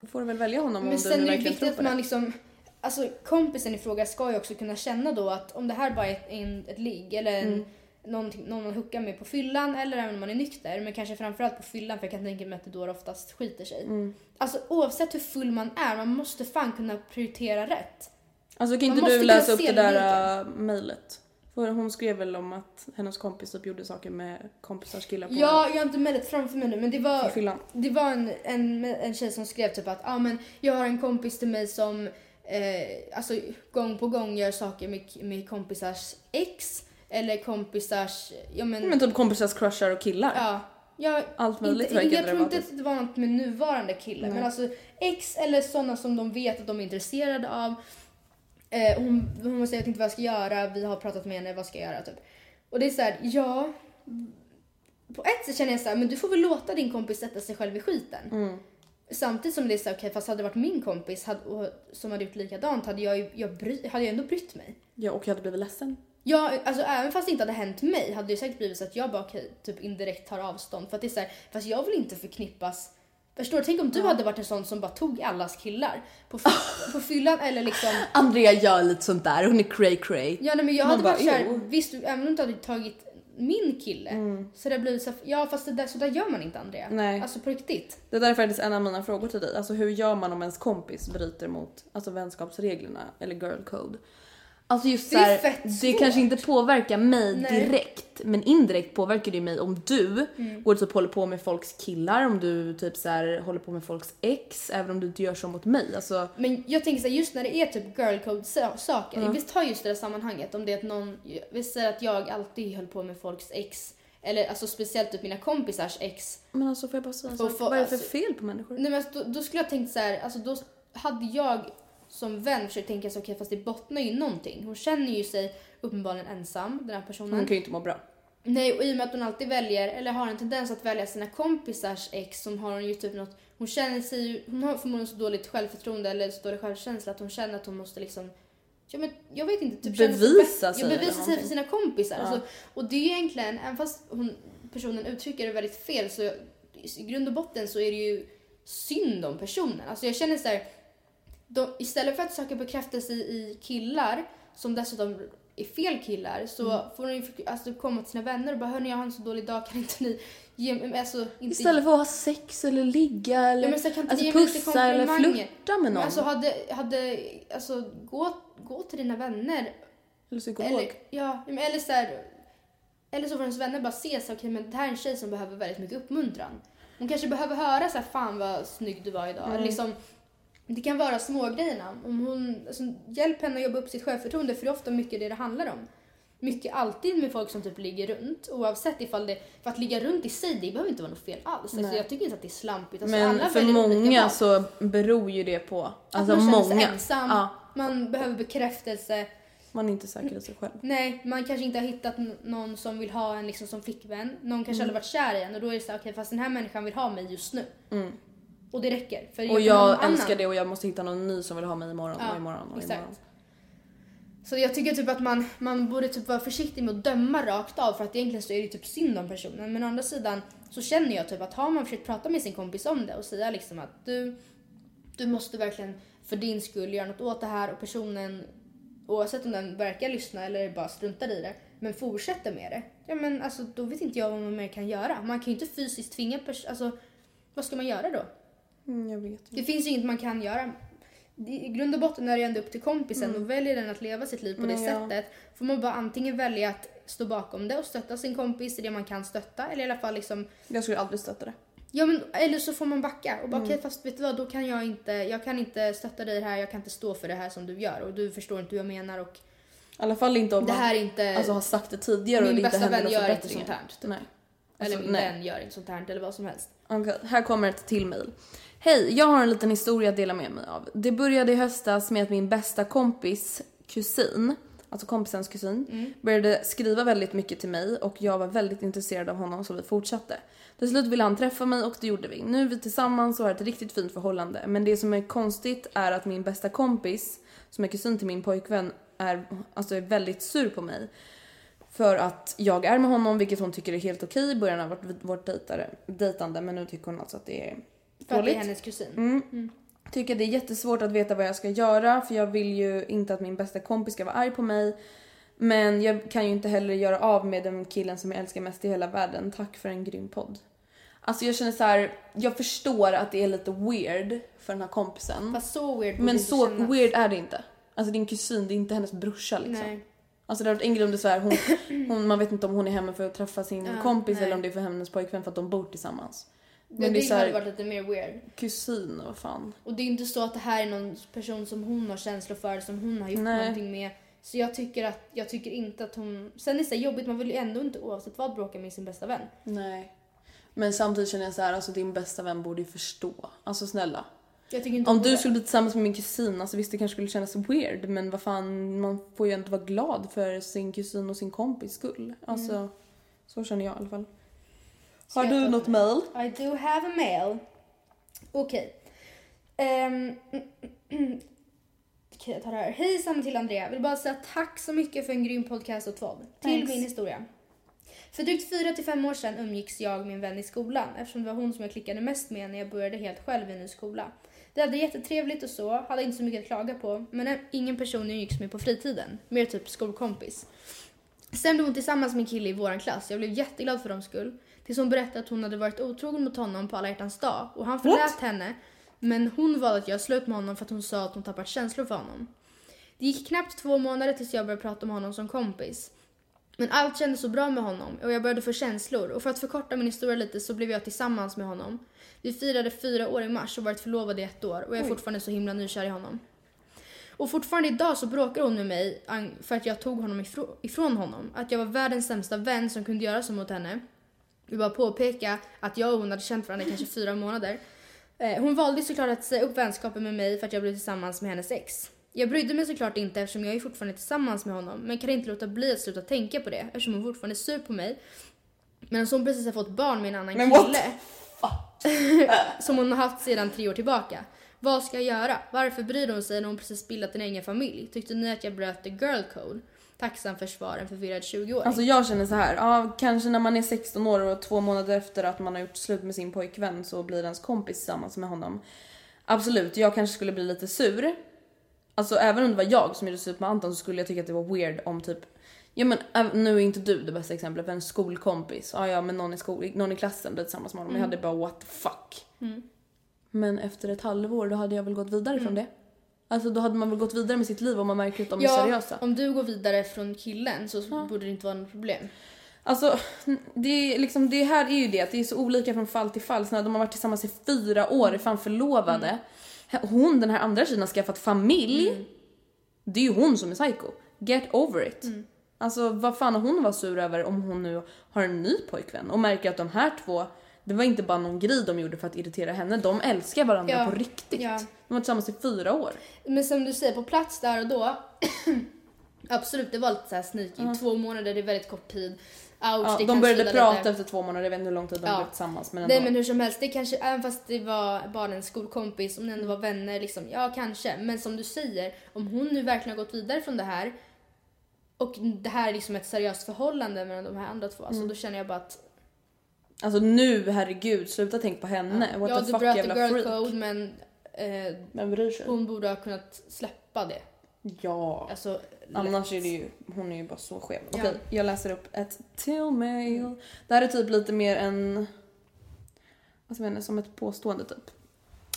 Då får du väl välja honom om Men du sen nu är det viktigt att man liksom... Alltså kompisen i fråga ska ju också kunna känna då att om det här bara är ett, en, ett ligg eller en, Mm. någon man hookar med på fyllan eller även om man är nykter, men kanske framförallt på fyllan för jag kan tänka mig att det då oftast skiter sig. Mm. Alltså oavsett hur full man är, man måste fan kunna prioritera rätt. Alltså kan Man inte du läsa upp det där uh, mejlet? Hon skrev väl om att hennes kompis typ gjorde saker med kompisars killar på Ja, jag har inte mejlet framför mig nu men det var, fyllan. det var en, en, en tjej som skrev typ att ah, men jag har en kompis till mig som eh, alltså, gång på gång gör saker med, med kompisars ex eller kompisars... Ja, men, Men typ kompisars crushar och killar. ja, ja, Allt möjligt inte, Jag det tror inte att det var något med nuvarande killar men alltså ex eller sådana som de vet att de är intresserade av. Eh, hon, hon säger att inte vad jag ska göra, vi har pratat med henne, vad ska jag göra typ. Och det är så här, ja. På ett sätt känner jag så här, men du får väl låta din kompis sätta sig själv i skiten. Mm. Samtidigt som det är så här, okej fast hade det varit min kompis hade, och, som hade gjort likadant hade jag, jag, bry, hade jag ändå brytt mig. Ja och jag hade blivit ledsen. Ja, alltså även fast det inte hade hänt mig hade det säkert blivit så att jag bara okej, typ indirekt tar avstånd. För att det är så här, fast jag vill inte förknippas Förstår du? Tänk om du hade varit en sån som bara tog allas killar på, på fyllan eller liksom Andrea gör lite sånt där, hon är cray cray. Ja nej, men jag Man hade bara, varit såhär, visst även om du inte hade tagit min kille. Så det blir så ja fast det där, så där gör man inte Andrea. Nej. Alltså på riktigt. Det där är faktiskt en av mina frågor till dig. Alltså hur gör man om ens kompis bryter mot alltså, vänskapsreglerna eller girl code? Alltså just Det är såhär, fett det kanske inte påverkar mig Nej. direkt men indirekt påverkar det mig om du Mm. går typ håller på med folks killar, om du typ så här håller på med folks ex, även om du inte gör så mot mig. Alltså, Men jag tänker så här, just när det är typ girl code sa- saker. Visst har just det där sammanhanget om det är att någon, visst det att jag alltid höll på med folks ex. Eller alltså speciellt typ mina kompisars ex. men alltså får jag bara säga här, få- vad är det för alltså- fel på människor? Nej men alltså, då, då skulle jag tänkt så här, alltså då hade jag som vän försökt tänka så okej fast det bottnar ju någonting. Hon känner ju sig uppenbarligen ensam, den här personen. Hon kan ju inte må bra. Nej, och i och med att hon alltid väljer, eller har en tendens att välja sina kompisars ex som har hon ju typ något, hon känner sig hon har förmodligen så dåligt självförtroende eller så dålig självkänsla att hon känner att hon måste liksom Ja, men jag vet inte, typ sig Bevisa sig bevisa sig för sina kompisar. Ja. Alltså, och det är egentligen, även fast hon, personen uttrycker det väldigt fel så i grund och botten så är det ju synd om personen. Alltså jag känner så här, de, istället för att söka bekräftelse i killar som dessutom är fel killar så Mm. får de alltså, komma till sina vänner och bara hörni jag har en så dålig dag kan inte ni ge mig, alltså inte Istället för att ha sex eller ligga eller Ja, men så kan inte alltså, pussa eller flirta med någon. Alltså hade, hade, alltså gå, gå till dina vänner eller psykolog. eller, ja, eller så här, eller så får ens vänner bara se så okej men det här är en tjej som behöver väldigt mycket uppmuntran. Hon kanske behöver höra så här, fan vad snygg du var idag. Mm. Liksom, det kan vara smågrejerna. Om hon, alltså, hjälp henne att jobba upp sitt självförtroende för det är ofta mycket det det handlar om. Mycket alltid med folk som typ ligger runt oavsett ifall det, för att ligga runt i sig det behöver inte vara något fel alls. Alltså, jag tycker inte att det är slampigt. Alltså, Men för många så beror ju det på, alltså att man känner sig många. ensam, Ja, man behöver bekräftelse. man är inte säker i sig själv. Nej, man kanske inte har hittat någon som vill ha en liksom som flickvän. Någon kanske Mm. aldrig varit kär i en och då är det så okej fast den här människan vill ha mig just nu. Och det räcker. För Och jag annan- älskar det och jag måste hitta någon ny som vill ha mig imorgon Ja, och imorgon och exakt. imorgon. Så jag tycker typ att man, man borde typ vara försiktig med att döma rakt av för att egentligen så är det typ synd om personen. Men å andra sidan så känner jag typ att har man försökt prata med sin kompis om det och säga liksom att du, du måste verkligen för din skull göra något åt det här och personen oavsett om den verkar lyssna eller bara struntar i det men fortsätter med det. Ja men alltså då vet inte jag vad man mer kan göra. Man kan ju inte fysiskt tvinga personen, alltså vad ska man göra då? Mm, jag vet. Det finns ju inget man kan göra. I grund och botten är det ändå upp till kompisen och väljer den att leva sitt liv på det Mm, ja. sättet får man bara antingen välja att stå bakom det och stötta sin kompis i det man kan stötta eller i alla fall liksom Jag skulle aldrig stötta det. Ja men eller så får man backa och bara Mm. okej fast vet du vad då kan jag inte, jag kan inte stötta dig här, jag kan inte stå för det här som du gör och du förstår inte hur jag menar och I alla fall inte om det man här är inte, alltså, har sagt det tidigare och min det inte bästa händer vän några gör inte förbättringar. sånt här. Typ. Nej. eller Alltså, min nej. vän gör inte sånt här eller vad som helst. Okej, här kommer ett till mail. Hej, jag har en liten historia att dela med mig av. Det började i höstas med att min bästa kompis kusin, alltså kompisens kusin, började skriva väldigt mycket till mig och jag var väldigt intresserad av honom så vi fortsatte. Till slut ville han träffa mig och det gjorde vi. Nu är vi tillsammans och har ett riktigt fint förhållande. Men det som är konstigt är att min bästa kompis, som är kusin till min pojkvän, är, alltså är väldigt sur på mig. För att jag är med honom, vilket hon tycker är helt okej i början av vårt, vårt dejtare, dejtande. Men nu tycker hon alltså att det är För att det är hennes kusin. Mm. Tycker det är jättesvårt att veta vad jag ska göra för jag vill ju inte att min bästa kompis ska vara arg på mig. Men jag kan ju inte heller göra av med den killen som jag älskar mest i hela världen. Tack för en grym podd. Alltså jag känner så här, jag förstår att det är lite weird för den här kompisen. Fast så weird men så kännas. weird är det inte. Alltså din kusin, det är inte hennes brorsa liksom. Nej. Alltså det har varit en grej om det så här, hon, hon, man vet inte om hon är hemma för att träffa sin Ja, kompis nej. eller om det är för hennes pojkvän för att de bor tillsammans. Men det det hade varit lite mer weird. kusin, vad fan. Och det är inte så att det här är någon person som hon har känslor för, som hon har gjort Nej. någonting med. Så jag tycker, att, jag tycker inte att hon... Sen är det så jobbigt, man vill ju ändå inte oavsett vad bråka med sin bästa vän. Nej. Men samtidigt känner jag så här, alltså din bästa vän borde ju förstå. Alltså snälla. Om du skulle bli tillsammans med min kusin, alltså visst det kanske skulle kännas weird men vad fan, man får ju ändå vara glad för sin kusin och sin kompis skull. Alltså, Mm. så känner jag i alla fall. Har du något mail? I do have a mail. Okej. Ehm, Okej, jag tar det här. Hejsan till Andrea. Vill bara säga tack så mycket för en grym podcast och tvådd. Till min historia. För drygt 4 till fem år sedan umgicks jag med en vän i skolan eftersom det var hon som jag klickade mest med när jag började helt själv i en ny skola. Vi hade jättetrevligt och så, hade inte så mycket att klaga på, men ingen person jag umgicks med på fritiden. Mer typ skolkompis. Sen blev hon tillsammans med en kille i vår klass. Jag blev jätteglad för dem skull. Tills hon berättade att hon hade varit otrogen mot honom på alla hjärtans dag. Och han förlät henne. Men hon valde att göra slut med honom för att hon sa att hon tappat känslor för honom. Det gick knappt två månader tills jag började prata med honom som kompis. Men allt kändes så bra med honom och jag började få känslor och för att förkorta min historia lite så blev jag tillsammans med honom. Vi firade fyra år i mars och varit förlovade i ett år och jag är fortfarande så himla nykär i honom. Och fortfarande idag så bråkar hon med mig för att jag tog honom ifrå- ifrån honom. Att jag var världens sämsta vän som kunde göra så mot henne. Vi bara påpeka att jag och hon hade känt varandra kanske fyra månader. Eh, Hon valde såklart att säga upp vänskapen med mig för att jag blev tillsammans med hennes ex. Jag brydde mig såklart inte eftersom jag är fortfarande tillsammans med honom men kan inte låta bli att sluta tänka på det eftersom hon fortfarande är sur på mig. Men hon precis har fått barn med en annan Men what kille. som hon har haft sedan tre år tillbaka. Vad ska jag göra? Varför bryr hon sig när hon precis bildat en egen familj? Tyckte ni att jag bröt the girl code? Tacksam för svar, en förvirrad 20-åring. Alltså jag känner så här, ja, kanske när man är 16 år och två månader efter att man har gjort slut med sin pojkvän så blir ens kompis tillsammans med honom. Absolut, jag kanske skulle bli lite sur. Alltså även om det var jag som gjorde slut med Anton så skulle jag tycka att det var weird om typ Ja men nu är inte du det bästa exemplet för en skolkompis. Ja ja men någon i, skol, någon i klassen blir tillsammans med honom. Jag hade bara what the fuck. Men efter ett halvår då hade jag väl gått vidare från det. Alltså då hade man väl gått vidare med sitt liv om man märker att de är seriösa. om du går vidare från killen så borde det inte vara något problem. Alltså, det, är liksom, det här är ju det att det är så olika från fall till fall. Så när de har varit tillsammans i fyra år, är fan förlovade. Hon, den här andra tjejen, har skaffat familj. Det är ju hon som är psycho. Get over it. Alltså vad fan har hon vara sur över om hon nu har en ny pojkvän och märker att de här två, det var inte bara någon grej de gjorde för att irritera henne. De älskar varandra Ja, på riktigt. ja. De var tillsammans i fyra år. Men som du säger, på plats där och då. absolut, det var lite såhär sneaky. Två månader, det är väldigt kort tid. Ouch, Ja, de började prata lite. efter två månader, jag vet inte hur lång tid de Ja. blev tillsammans men ändå. Nej men hur som helst, det kanske, även fast det var bara en skolkompis, om ni ändå Mm. var vänner liksom, ja kanske. Men som du säger, om hon nu verkligen har gått vidare från det här och det här är liksom ett seriöst förhållande mellan de här andra två, Mm. alltså då känner jag bara att Alltså nu, herregud, sluta tänk på henne. What ja the du fuck jävla girl freak. code men eh, Vem bryr sig? hon borde ha kunnat släppa det. Ja. Alltså, Annars är det ju, hon är ju bara så skev. Ja. Okej, jag läser upp ett till mail. Det här är typ lite mer en, vad ska jag mena, som ett påstående typ.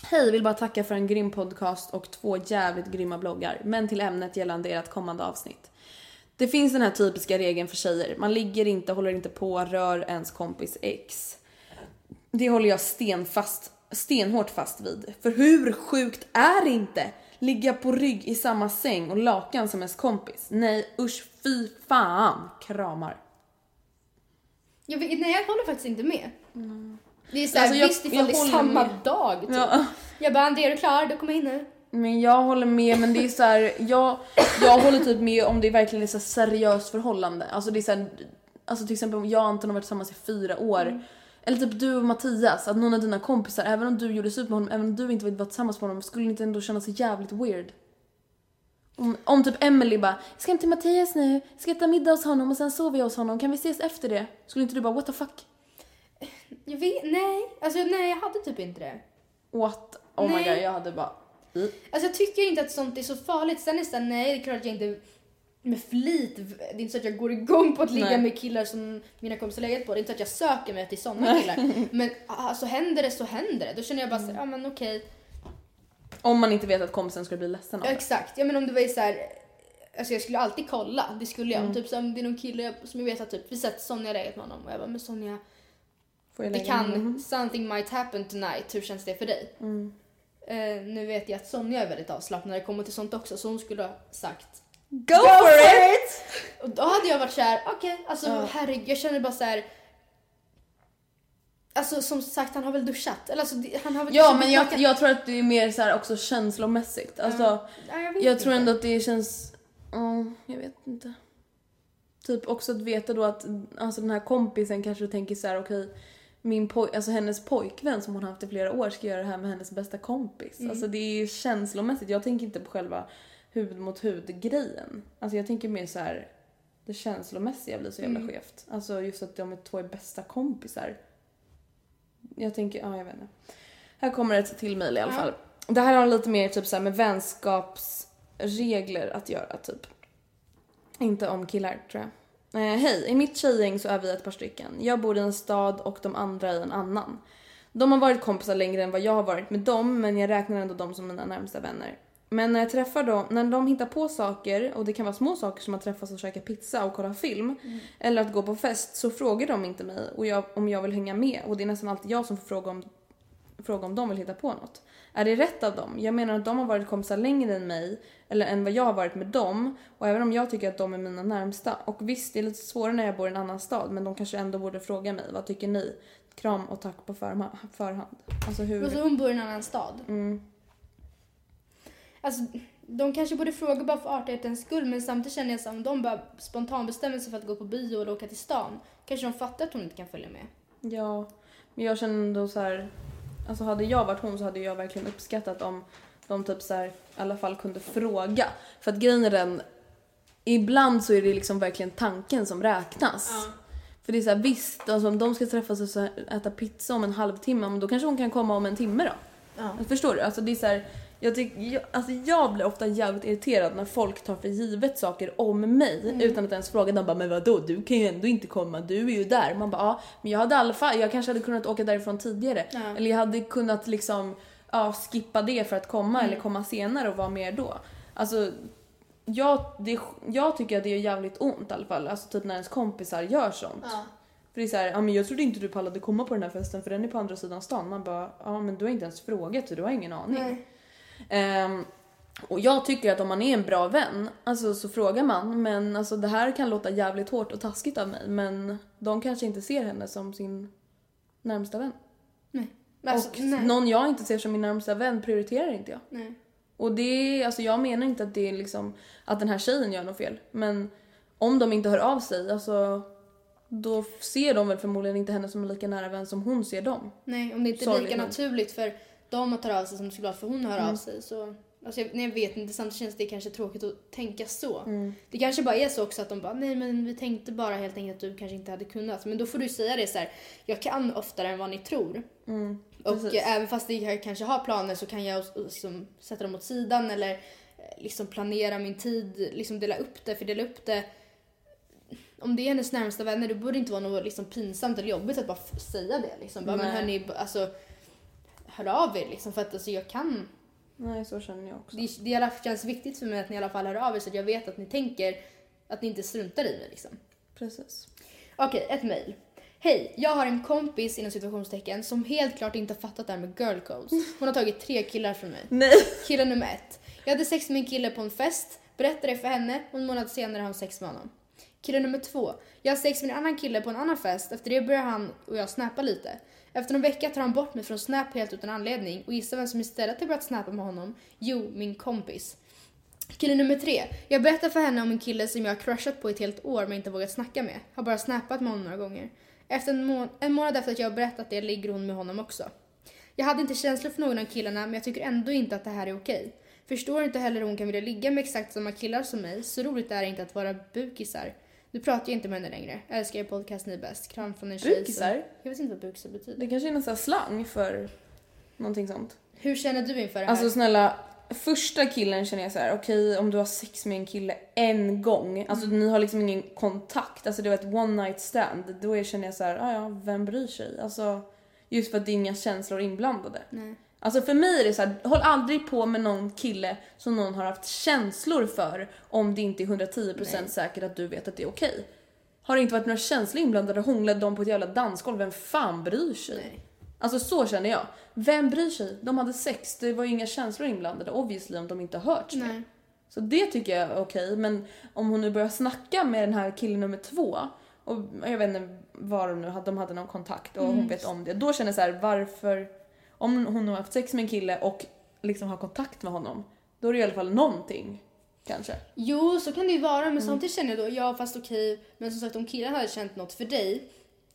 Hej, vill bara tacka för en grym podcast och två jävligt grymma bloggar. Men till ämnet gällande ert kommande avsnitt. Det finns den här typiska regeln för tjejer. Man ligger inte, håller inte på, rör ens kompis ex. Det håller jag stenfast, stenhårt fast vid. För hur sjukt är det inte? Ligga på rygg i samma säng och lakan som ens kompis. Nej usch fy fan. Kramar. jag vet, nej jag håller faktiskt inte med. Det är såhär, Alltså, visst ifall det är samma med. dag typ. Ja. Jag bara, Andrea är du klar? Du kommer in nu. Men jag håller med men det är så här, jag, jag håller typ med om det verkligen är så seriöst förhållande. Alltså det är så här, alltså till exempel om jag och Anton har varit tillsammans i fyra år. Eller typ du och Mattias, att någon av dina kompisar, även om du gjorde slut med honom, även om du inte vill vara tillsammans med honom, skulle inte ändå känna sig jävligt weird? Om, om typ Emily bara, jag ska hem till Mattias nu, jag ska äta middag hos honom och sen sover jag hos honom, kan vi ses efter det? Skulle inte du bara what the fuck? Jag vet, nej. Alltså nej jag hade typ inte det. What? Oh my Nej. god, jag hade bara... "I." Alltså jag tycker inte att sånt är så farligt. Sen är det såhär, nej det är klart att jag inte med flit, det är inte så att jag går igång på att ligga Nej. med killar som mina kompisar legat på. Det är inte så att jag söker mig till såna killar. Men alltså händer det så händer det. Då känner jag bara såhär, ja men okej. Om man inte vet att kompisen skulle bli ledsen av det. exakt. Ja men om det var så här. Alltså jag skulle alltid kolla, det skulle jag. Mm. Typ så om det är någon kille som jag vet att typ, vi sett Sonja legat med honom och jag bara, men Sonja, det kan, in? something might happen tonight, hur känns det för dig? Mm. Eh, nu vet jag att Sonja är väldigt avslappnad när det kommer till sånt också, så hon skulle ha sagt Go, for it! Och då hade jag varit såhär, okej, alltså Ja. herregud, jag känner bara så här. Alltså som sagt, han har väl duschat? Eller alltså, han har väl Ja kanske men jag, jag tror att det är mer så här också känslomässigt. Alltså, Ja, jag jag tror ändå att det känns, ja, jag vet inte. Typ också att veta då att alltså den här kompisen kanske tänker så här: okej min poj- alltså hennes pojkvän som hon har haft i flera år ska göra det här med hennes bästa kompis. Mm. Alltså det är känslomässigt. Jag tänker inte på själva hud mot hud grejen. Alltså jag tänker mer så här det känslomässiga blir så jävla Mm. skevt. Alltså just att de är två är bästa kompisar. Jag tänker, ja jag vet inte. Här kommer ett till mejl i alla Ja. fall. Det här har lite mer typ så med vänskapsregler att göra typ. Inte om killar tror jag. Eh, Hej, i mitt tjejgäng så är vi ett par stycken. Jag bor i en stad och de andra i en annan. De har varit kompisar längre än vad jag har varit med dem men jag räknar ändå dem som mina närmsta vänner. Men när jag träffar dem, när de hittar på saker och det kan vara små saker som att träffas och käka pizza och kolla film eller att gå på fest så frågar de inte mig och jag, om jag vill hänga med och det är nästan alltid jag som får fråga om, fråga om de vill hitta på något. Är det rätt av dem? Jag menar att de har varit kompisar längre än mig eller än vad jag har varit med dem och även om jag tycker att de är mina närmsta och visst det är lite svårare när jag bor i en annan stad men de kanske ändå borde fråga mig vad tycker ni? Kram och tack på förhand. Alltså hur... Och så hon bor i en annan stad. Mm. Alltså, de kanske borde fråga bara för artighetens skull men samtidigt känner jag så om de bara spontant bestämmer sig för att gå på bio eller åka till stan kanske de fattar att hon inte kan följa med. Ja, men jag känner ändå så här. Alltså hade jag varit hon så hade jag verkligen uppskattat om de typ så här, i alla fall kunde fråga. För att grejen är den, ibland så är det liksom verkligen tanken som räknas. För det är så här, visst, alltså om de ska träffas och äta pizza om en halvtimme, men då kanske hon kan komma om en timme då. Ja. Förstår du? Alltså det är så här, jag, tyck, jag, alltså jag blir ofta jävligt irriterad när folk tar för givet saker om mig utan att ens fråga. De bara “men vadå, du kan ju ändå inte komma, du är ju där”. Man bara “ja, men jag hade i alla fall, jag kanske hade kunnat åka därifrån tidigare”. Ja. Eller jag hade kunnat liksom ja, skippa det för att komma eller komma senare och vara med då. Alltså jag, det, jag tycker att det är jävligt ont i alla fall, alltså typ när ens kompisar gör sånt. Ja. För det är så här, ja men jag trodde inte du pallade komma på den här festen för den är på andra sidan stan. Man bara, ja men du har inte ens frågat du har ingen aning. Ehm, och jag tycker att om man är en bra vän, alltså så frågar man. Men alltså det här kan låta jävligt hårt och taskigt av mig men de kanske inte ser henne som sin närmsta vän. Nej. Alltså, och nej. någon jag inte ser som min närmsta vän prioriterar inte jag. Nej. Och det alltså jag menar inte att det är liksom att den här tjejen gör något fel. Men om de inte hör av sig, alltså då ser de väl förmodligen inte henne som en lika nära vän som hon ser dem. Nej, om det inte är Sorgligt lika nog. naturligt för dem att höra av sig som det skulle vara för hon att höra Mm. av sig så... Alltså jag, nej, jag vet inte, samtidigt känns det kanske tråkigt att tänka så. Mm. Det kanske bara är så också att de bara nej men vi tänkte bara helt enkelt att du kanske inte hade kunnat. Men då får du säga det så här. jag kan oftare än vad ni tror. Mm, och precis. eh, även fast jag kanske har planer så kan jag liksom sätta dem åt sidan eller eh, liksom planera min tid, liksom dela upp det, fördela upp det. Om det är hennes närmsta vänner då borde det inte vara något liksom pinsamt eller jobbigt att bara säga det. Liksom. Bara, men hörni, alltså, hör av er liksom för att alltså, jag kan. Nej, så känner jag också. Det, det känns viktigt för mig att ni i alla fall hör av er så att jag vet att ni tänker att ni inte struntar i mig. Liksom. Precis. Okej, ett mejl. Hej, jag har en kompis inom situationstecken som helt klart inte har fattat det här med girl codes. Hon har tagit tre killar från mig. Nej! Kille nummer ett. Jag hade sex med en kille på en fest, berättade det för henne och en månad senare har hon sex med honom. Kille nummer två. Jag har sex med en annan kille på en annan fest, efter det börjar han och jag snappa lite. Efter en vecka tar han bort mig från Snap helt utan anledning och gissa vem som istället har börjat snappa med honom? Jo, min kompis. Kille nummer tre. Jag berättar för henne om en kille som jag har crushat på ett helt år men inte vågat snacka med. Har bara snappat med honom några gånger. Efter en, må- en månad efter att jag har berättat det ligger hon med honom också. Jag hade inte känslor för någon av killarna men jag tycker ändå inte att det här är okej. Förstår inte heller hur hon kan vilja ligga med exakt samma killar som mig. Så roligt är det inte att vara bukisar. Nu pratar jag inte med henne längre. Älskar er podcast, ni är bäst. Kram från en tjej som- Bukisar? Jag vet inte vad bukisar betyder. Det kanske är någon sån här slang för någonting sånt. Hur känner du inför det här? Alltså snälla, första killen känner jag så här: okej om du har sex med en kille en gång, alltså ni har liksom ingen kontakt, alltså det var ett one night stand, då känner jag så här, "Ah, ja vem bryr sig? Alltså just för att det är inga känslor inblandade. Nej. Alltså för mig är det så här, håll aldrig på med någon kille som någon har haft känslor för om det inte är 110% säkert att du vet att det är okej. Har det inte varit några känslor inblandade, hånglade de på ett jävla dansgolv, vem fan bryr sig? Nej. Alltså så känner jag. Vem bryr sig? De hade sex, det var ju inga känslor inblandade obviously om de inte har hört. Nej. Så det tycker jag är okej, men om hon nu börjar snacka med den här killen nummer två och jag vet inte vad de nu hade, de hade någon kontakt och Mm. hon vet om det. Då känner jag så här, varför, om hon har haft sex med en kille och liksom har kontakt med honom, då är det i alla fall någonting. Kanske. Jo, så kan det ju vara Mm. men samtidigt känner jag då, ja fast okej, men som sagt om killen hade känt något för dig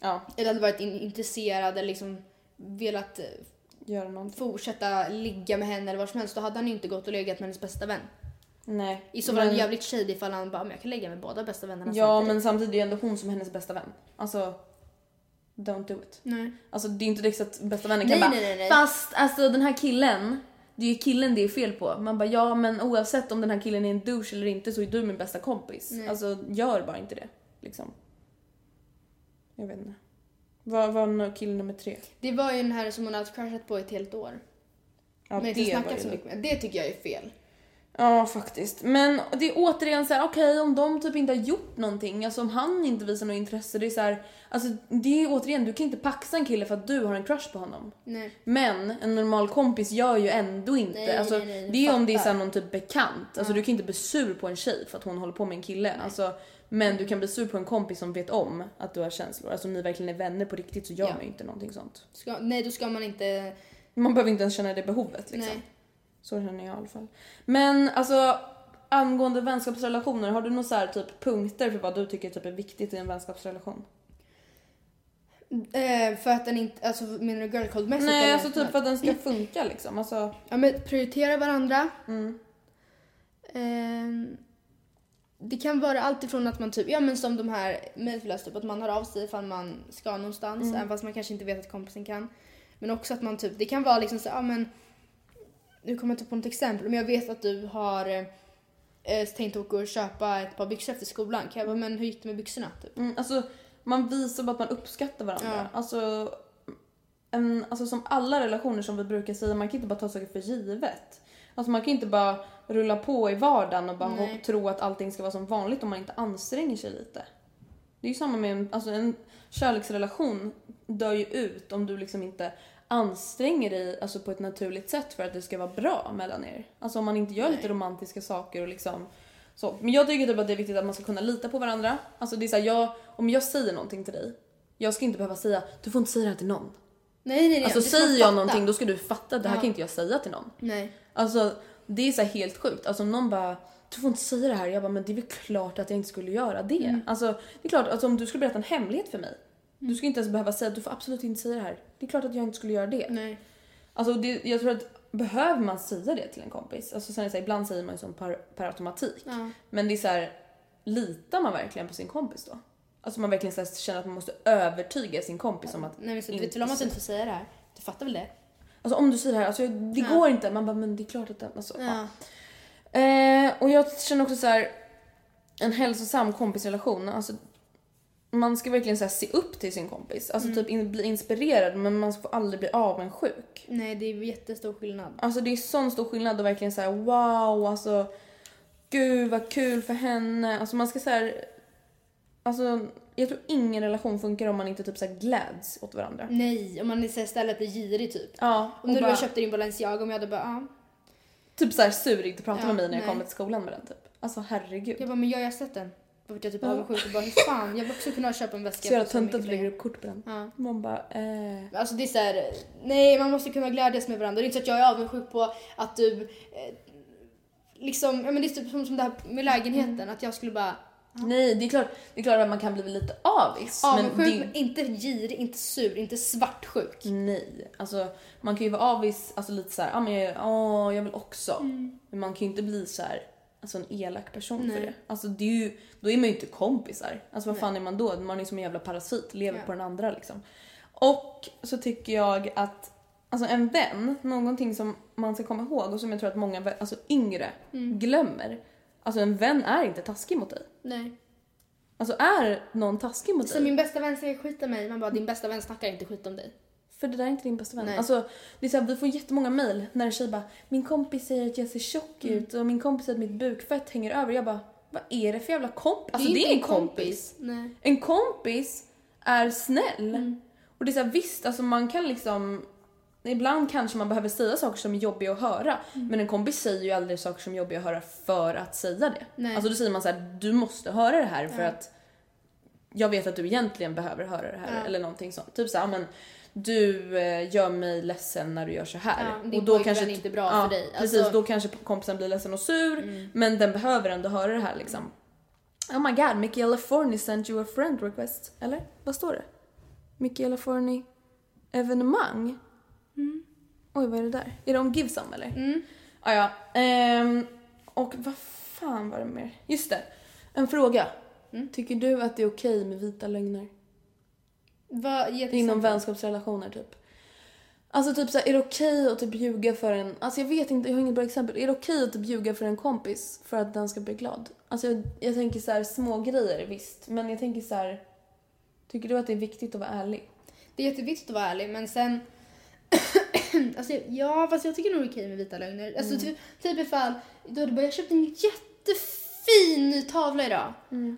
Ja, eller hade varit in- intresserad eller liksom velat eh, göra någonting. fortsätta ligga med henne eller vad som helst, då hade han ju inte gått och legat med hennes bästa vän. Nej. I så fall är det men- jävligt shady ifall han bara, men jag kan lägga med båda bästa vännerna Ja, samtidigt. men samtidigt är det ändå hon som är hennes bästa vän. Alltså, don't do it. Nej. Alltså det är inte direkt så att bästa vännen Nej, kan bara nej, nej, nej. fast alltså den här killen, det är ju killen det är fel på. Man bara ja men oavsett om den här killen är en douche eller inte så är du min bästa kompis. Nej. Alltså gör bara inte det. liksom. Jag vet inte. Vad var kille nummer tre? Det var ju den här som hon hade crushat på ett helt år. Ja, men inte det snackat så mycket med. Det tycker jag är fel. Ja, faktiskt. Men det är återigen så här, okej om de typ inte har gjort någonting, alltså om han inte visar något intresse, det är så här, alltså det är återigen, du kan inte paxa en kille för att du har en crush på honom. Nej. Men en normal kompis gör ju ändå inte, Nej, alltså nej, nej, det är om det är så här någon typ bekant, alltså du kan inte bli sur på en tjej för att hon håller på med en kille. Alltså, men du kan bli sur på en kompis som vet om att du har känslor. Alltså om ni verkligen är vänner på riktigt så gör Ja. man ju inte någonting sånt. Ska, nej, då ska man inte... Man behöver inte ens känna det behovet liksom. Nej. Så känner jag i alla fall. Men alltså angående vänskapsrelationer, har du några så här typ punkter för vad du tycker typ är viktigt i en vänskapsrelation? Eh, för att den inte... Alltså menar du girl code mässigt Nej, alltså typ för att den ska funka liksom. Alltså, Ja men prioritera varandra. mm. Ehm, det kan vara allt ifrån att man typ, ja men som de här mejlflös typ, att man hör av sig ifall man ska någonstans, Mm. även fast man kanske inte vet att kompisen kan. Men också att man typ, det kan vara liksom så, ja men, nu kommer jag inte på något exempel, men jag vet att du har eh, tänkt åka och köpa ett par byxor efter skolan. Kan jag bara, men hur gick det med byxorna? Typ. Mm, alltså, man visar bara att man uppskattar varandra. Ja. Alltså, en, alltså som alla relationer som vi brukar säga, man kan inte bara ta saker för givet. Alltså man kan inte bara rulla på i vardagen och bara Nej. tro att allting ska vara som vanligt om man inte anstränger sig lite. Det är ju samma med en, alltså en kärleksrelation dör ju ut om du liksom inte anstränger dig alltså på ett naturligt sätt för att det ska vara bra mellan er. Alltså om man inte gör lite romantiska saker och liksom så. Men jag tycker typ att det är viktigt att man ska kunna lita på varandra. Alltså det är så här, jag, om jag säger någonting till dig, jag ska inte behöva säga du får inte säga det här till någon. Nej nej nej. Alltså säger jag fatta. någonting då ska du fatta, det här Ja. kan inte jag säga till någon. Nej. Alltså det är så här helt sjukt. Alltså om någon bara du får inte säga det här. Jag bara men det är väl klart att jag inte skulle göra det. Mm. Alltså det är klart alltså om du skulle berätta en hemlighet för mig. Du skulle inte ens behöva säga du får absolut inte säga det här. Det är klart att jag inte skulle göra det. Nej. Alltså det, jag tror att behöver man säga det till en kompis? Alltså sen är det så här, ibland säger man ju sånt per, per automatik. Ja. Men det är så här, litar man verkligen på sin kompis då? Alltså man verkligen så här, känner att man måste övertyga sin kompis om att Nej men så, du vet väl om att du inte får säga det här? Du fattar väl det? Alltså om du säger det här, alltså det Ja. går inte. Man bara men det är klart att den, alltså, Ja. ja. Eh, och jag känner också så här en hälsosam kompisrelation. Alltså, man ska verkligen så här, se upp till sin kompis. Alltså Mm. typ in, bli inspirerad men man får aldrig bli avundsjuk. Nej det är jättestor skillnad. Alltså det är sån stor skillnad och verkligen så här: wow alltså gud vad kul för henne. Alltså man ska så här, alltså jag tror ingen relation funkar om man inte typ så här gläds åt varandra. Nej, om man istället blir girig typ. Ja, Om du bara, köpte din Balenciaga om jag hade bara ja. typ så här sur inte prata Ja, med mig när jag nej. kommer till skolan med den typ. Alltså herregud. Jag bara men jag har sett den. Vart jag typ Ja. avundsjuk och bara hur fan jag vill också kunna köpa en väska. Så jävla töntigt att pengar. upp kort på den. Ja. Man bara eh. Alltså det är såhär, nej man måste kunna glädjas med varandra. Det är inte så att jag är avundsjuk på att du eh, liksom, ja men det är typ som, som det här med lägenheten. Mm. Att jag skulle bara Nej det är klart, det är klart att man kan bli lite avis. avundsjuk men men, det, inte girig, inte sur, inte svartsjuk. Nej, alltså man kan ju vara avis, alltså lite så här, ah, men jag, åh, jag vill också. Men man kan ju inte bli så här, alltså en elak person för Nej. det. Alltså det är ju, då är man ju inte kompisar. Alltså vad fan är man då? Man är som en jävla parasit, lever Ja. på den andra liksom. Och så tycker jag att Alltså en vän, någonting som man ska komma ihåg och som jag tror att många alltså yngre glömmer. Alltså en vän är inte taskig mot dig. Nej. Alltså är någon taskig mot Så dig? min bästa vän säger skit om mig, man bara din bästa vän snackar inte skit om dig. För det där är inte din bästa vän. Nej. Alltså, det är så här, vi får jättemånga mejl när en tjej bara “min kompis säger att jag ser tjock Mm. ut och min kompis säger att mitt bukfett hänger över”. Jag bara “vad är det för jävla kompis?” Alltså det är, inte en kompis. Nej. En kompis är snäll. Mm. Och det är så här, visst, alltså man kan liksom Ibland kanske man behöver säga saker som är jobbiga att höra. Mm. Men en kompis säger ju aldrig saker som är jobbiga att höra för att säga det. Nej. Alltså då säger man så här, du måste höra det här för Ja. att jag vet att du egentligen behöver höra det här. Ja. Eller någonting sånt. Typ såhär, men du eh, gör mig ledsen när du gör så här. Ja, din pojkvän är inte bra för dig. Precis, Alltså- då kanske kompisen blir ledsen och sur. Men den behöver ändå höra det här liksom. Oh my god, Michaela Forney sent you a friend request. Eller? Vad står det? Michaela Forney evenemang? Oj, vad är det där? Är det om Givesome eller? Mm. Ah, ja. Ehm, och vad fan var det mer? Just det. En fråga. Mm. Tycker du att det är okej med vita lögner? Ett Inom vänskapsrelationer typ. Alltså typ så här, är det okej att typ ljuga för en, alltså jag vet inte, jag har inget bra exempel. Är det okej att typ ljuga för en kompis för att den ska bli glad? Alltså jag, jag tänker så här små grejer visst, men jag tänker så här. Tycker du att det är viktigt att vara ärlig? Det är jätteviktigt att vara ärlig men sen alltså, ja, fast jag tycker nog det är okej med vita lögner. Alltså Mm. typ, typ ifall du hade bara, jag köpte en jättefin ny tavla idag.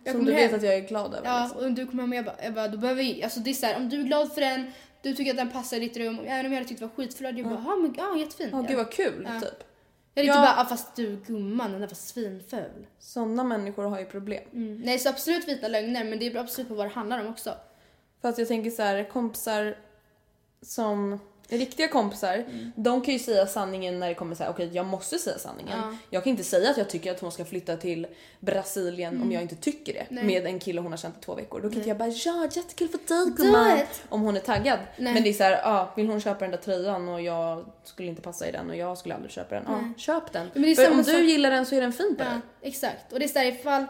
Jag Som du vet hem. att jag är glad över. Ja, liksom. och du kommer hem och jag bara, jag bara då behöver vi, alltså det är så här, om du är glad för den, du tycker att den passar i ditt rum, även om jag hade tyckt det var skitful hade jag bara, ja men ja, jättefin. Ja, gud vad kul Ja. typ. Jag hade Ja. inte bara, ah, fast du gumman, den där var svinful. Sådana människor har ju problem. Mm. Nej, så absolut vita lögner, men det beror absolut på vad det handlar om också. För att jag tänker så här, kompisar som riktiga kompisar, Mm. de kan ju säga sanningen när det kommer så här, okej jag måste säga sanningen. Ja. Jag kan inte säga att jag tycker att hon ska flytta till Brasilien om jag inte tycker det. Mm. Nej. Med en kille hon har känt i två veckor. Då kan inte jag bara ja jättekul för dig gumman. Om hon är taggad. Nej. Men det är så här, ja vill hon köpa den där tröjan och jag skulle inte passa i den och jag skulle aldrig köpa den. Ja Nej. köp den. Men för om du sak- gillar den så är den fin på Ja, dig. exakt. Och det är såhär ifall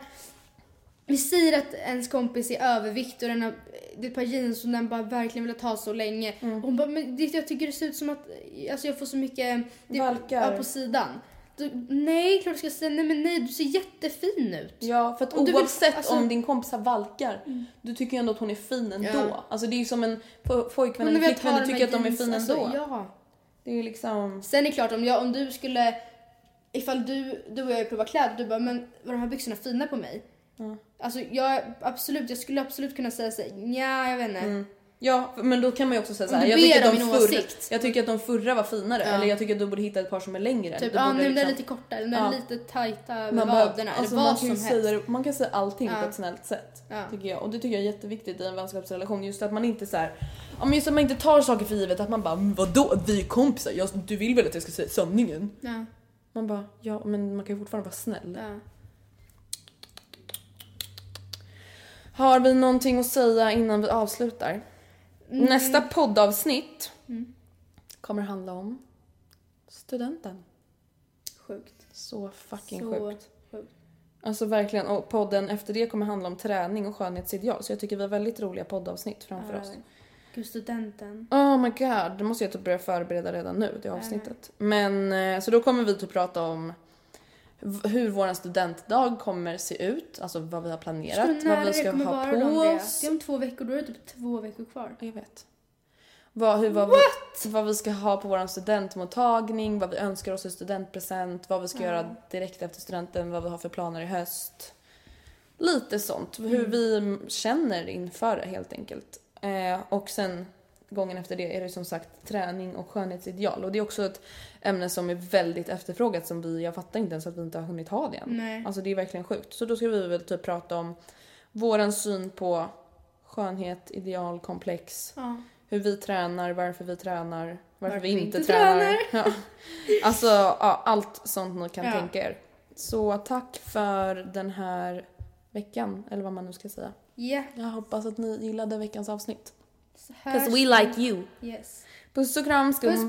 vi säger att ens kompis är överviktig och den har, det är ett par jeans som den bara verkligen vill ha så länge. Mm. Och hon bara, men det, jag tycker det ser ut som att alltså jag får så mycket det, Valkar. Ja, på sidan. Du, nej, klart du ska säga nej men nej, du ser jättefin ut. Ja, för att Om du vill- oavsett alltså- Mm. om din kompis har valkar, du tycker ju ändå att hon är fin ändå. Ja. Alltså det är ju som en po- pojkvän eller flickvän, du tycker att de är fina alltså, ändå. Ja. Det är ju liksom... Sen är det klart om, jag, om du skulle, ifall du, du och jag provar kläder, du bara men var de här byxorna fina på mig? Alltså jag, absolut, jag skulle absolut kunna säga såhär, nja jag vet inte. Ja, men då kan man ju också säga du jag tycker, att de förra, jag tycker att de förra var finare, Ja. eller jag tycker att du borde hitta ett par som är längre. Typ, ja den är liksom- lite kortare, den är Ja. lite tajta man, bara, vaderna alltså, eller man vad kan som ju säga, helst. det- man kan säga allting Ja. på ett snällt sätt. Ja. Tycker jag. Och det tycker jag är jätteviktigt i en vänskapsrelation. Just att man inte så här, ja, men just att man inte tar saker för givet. Att man bara, "Men vadå vi är kompisar, jag, du vill väl att jag ska säga sanningen? Man bara, ja men man kan ju fortfarande vara snäll. ja. Har vi någonting att säga innan vi avslutar? Mm. Nästa poddavsnitt kommer handla om studenten. Sjukt. Så fucking Så sjukt. sjukt. Alltså verkligen. Och podden efter det kommer handla om träning och skönhetsideal. Så jag tycker vi har väldigt roliga poddavsnitt framför Ja, oss. Gud, studenten. Oh my god, det måste jag typ börja förbereda redan nu, det avsnittet. Men eh, så då kommer vi typ prata om hur vår studentdag kommer se ut, alltså vad vi har planerat, vad vi det ska ha på oss. Det är om två veckor, då är det typ två veckor kvar. Jag vet. Vad, hur, vad, vi, vad vi ska ha på vår studentmottagning, vad vi önskar oss i studentpresent, vad vi ska göra direkt efter studenten, vad vi har för planer i höst. Lite sånt, hur vi känner inför det helt enkelt. Eh, och sen gången efter det är det som sagt träning och skönhetsideal. Och det är också ett ämne som är väldigt efterfrågat som vi, jag fattar inte ens att vi inte har hunnit ha det än. Nej. Alltså det är verkligen sjukt. Så då ska vi väl typ prata om våran syn på skönhet, ideal, komplex. Ja. Hur vi tränar, varför vi tränar, varför, Varför vi inte, inte tränar. tränar. Ja. Alltså ja, allt sånt ni kan Ja. tänka er. Så tack för den här veckan, eller vad man nu ska säga. Ja. Jag hoppas att ni gillade veckans avsnitt. Så hörs 'Cause we like you. Yes. Puss och kram, Puss, puss.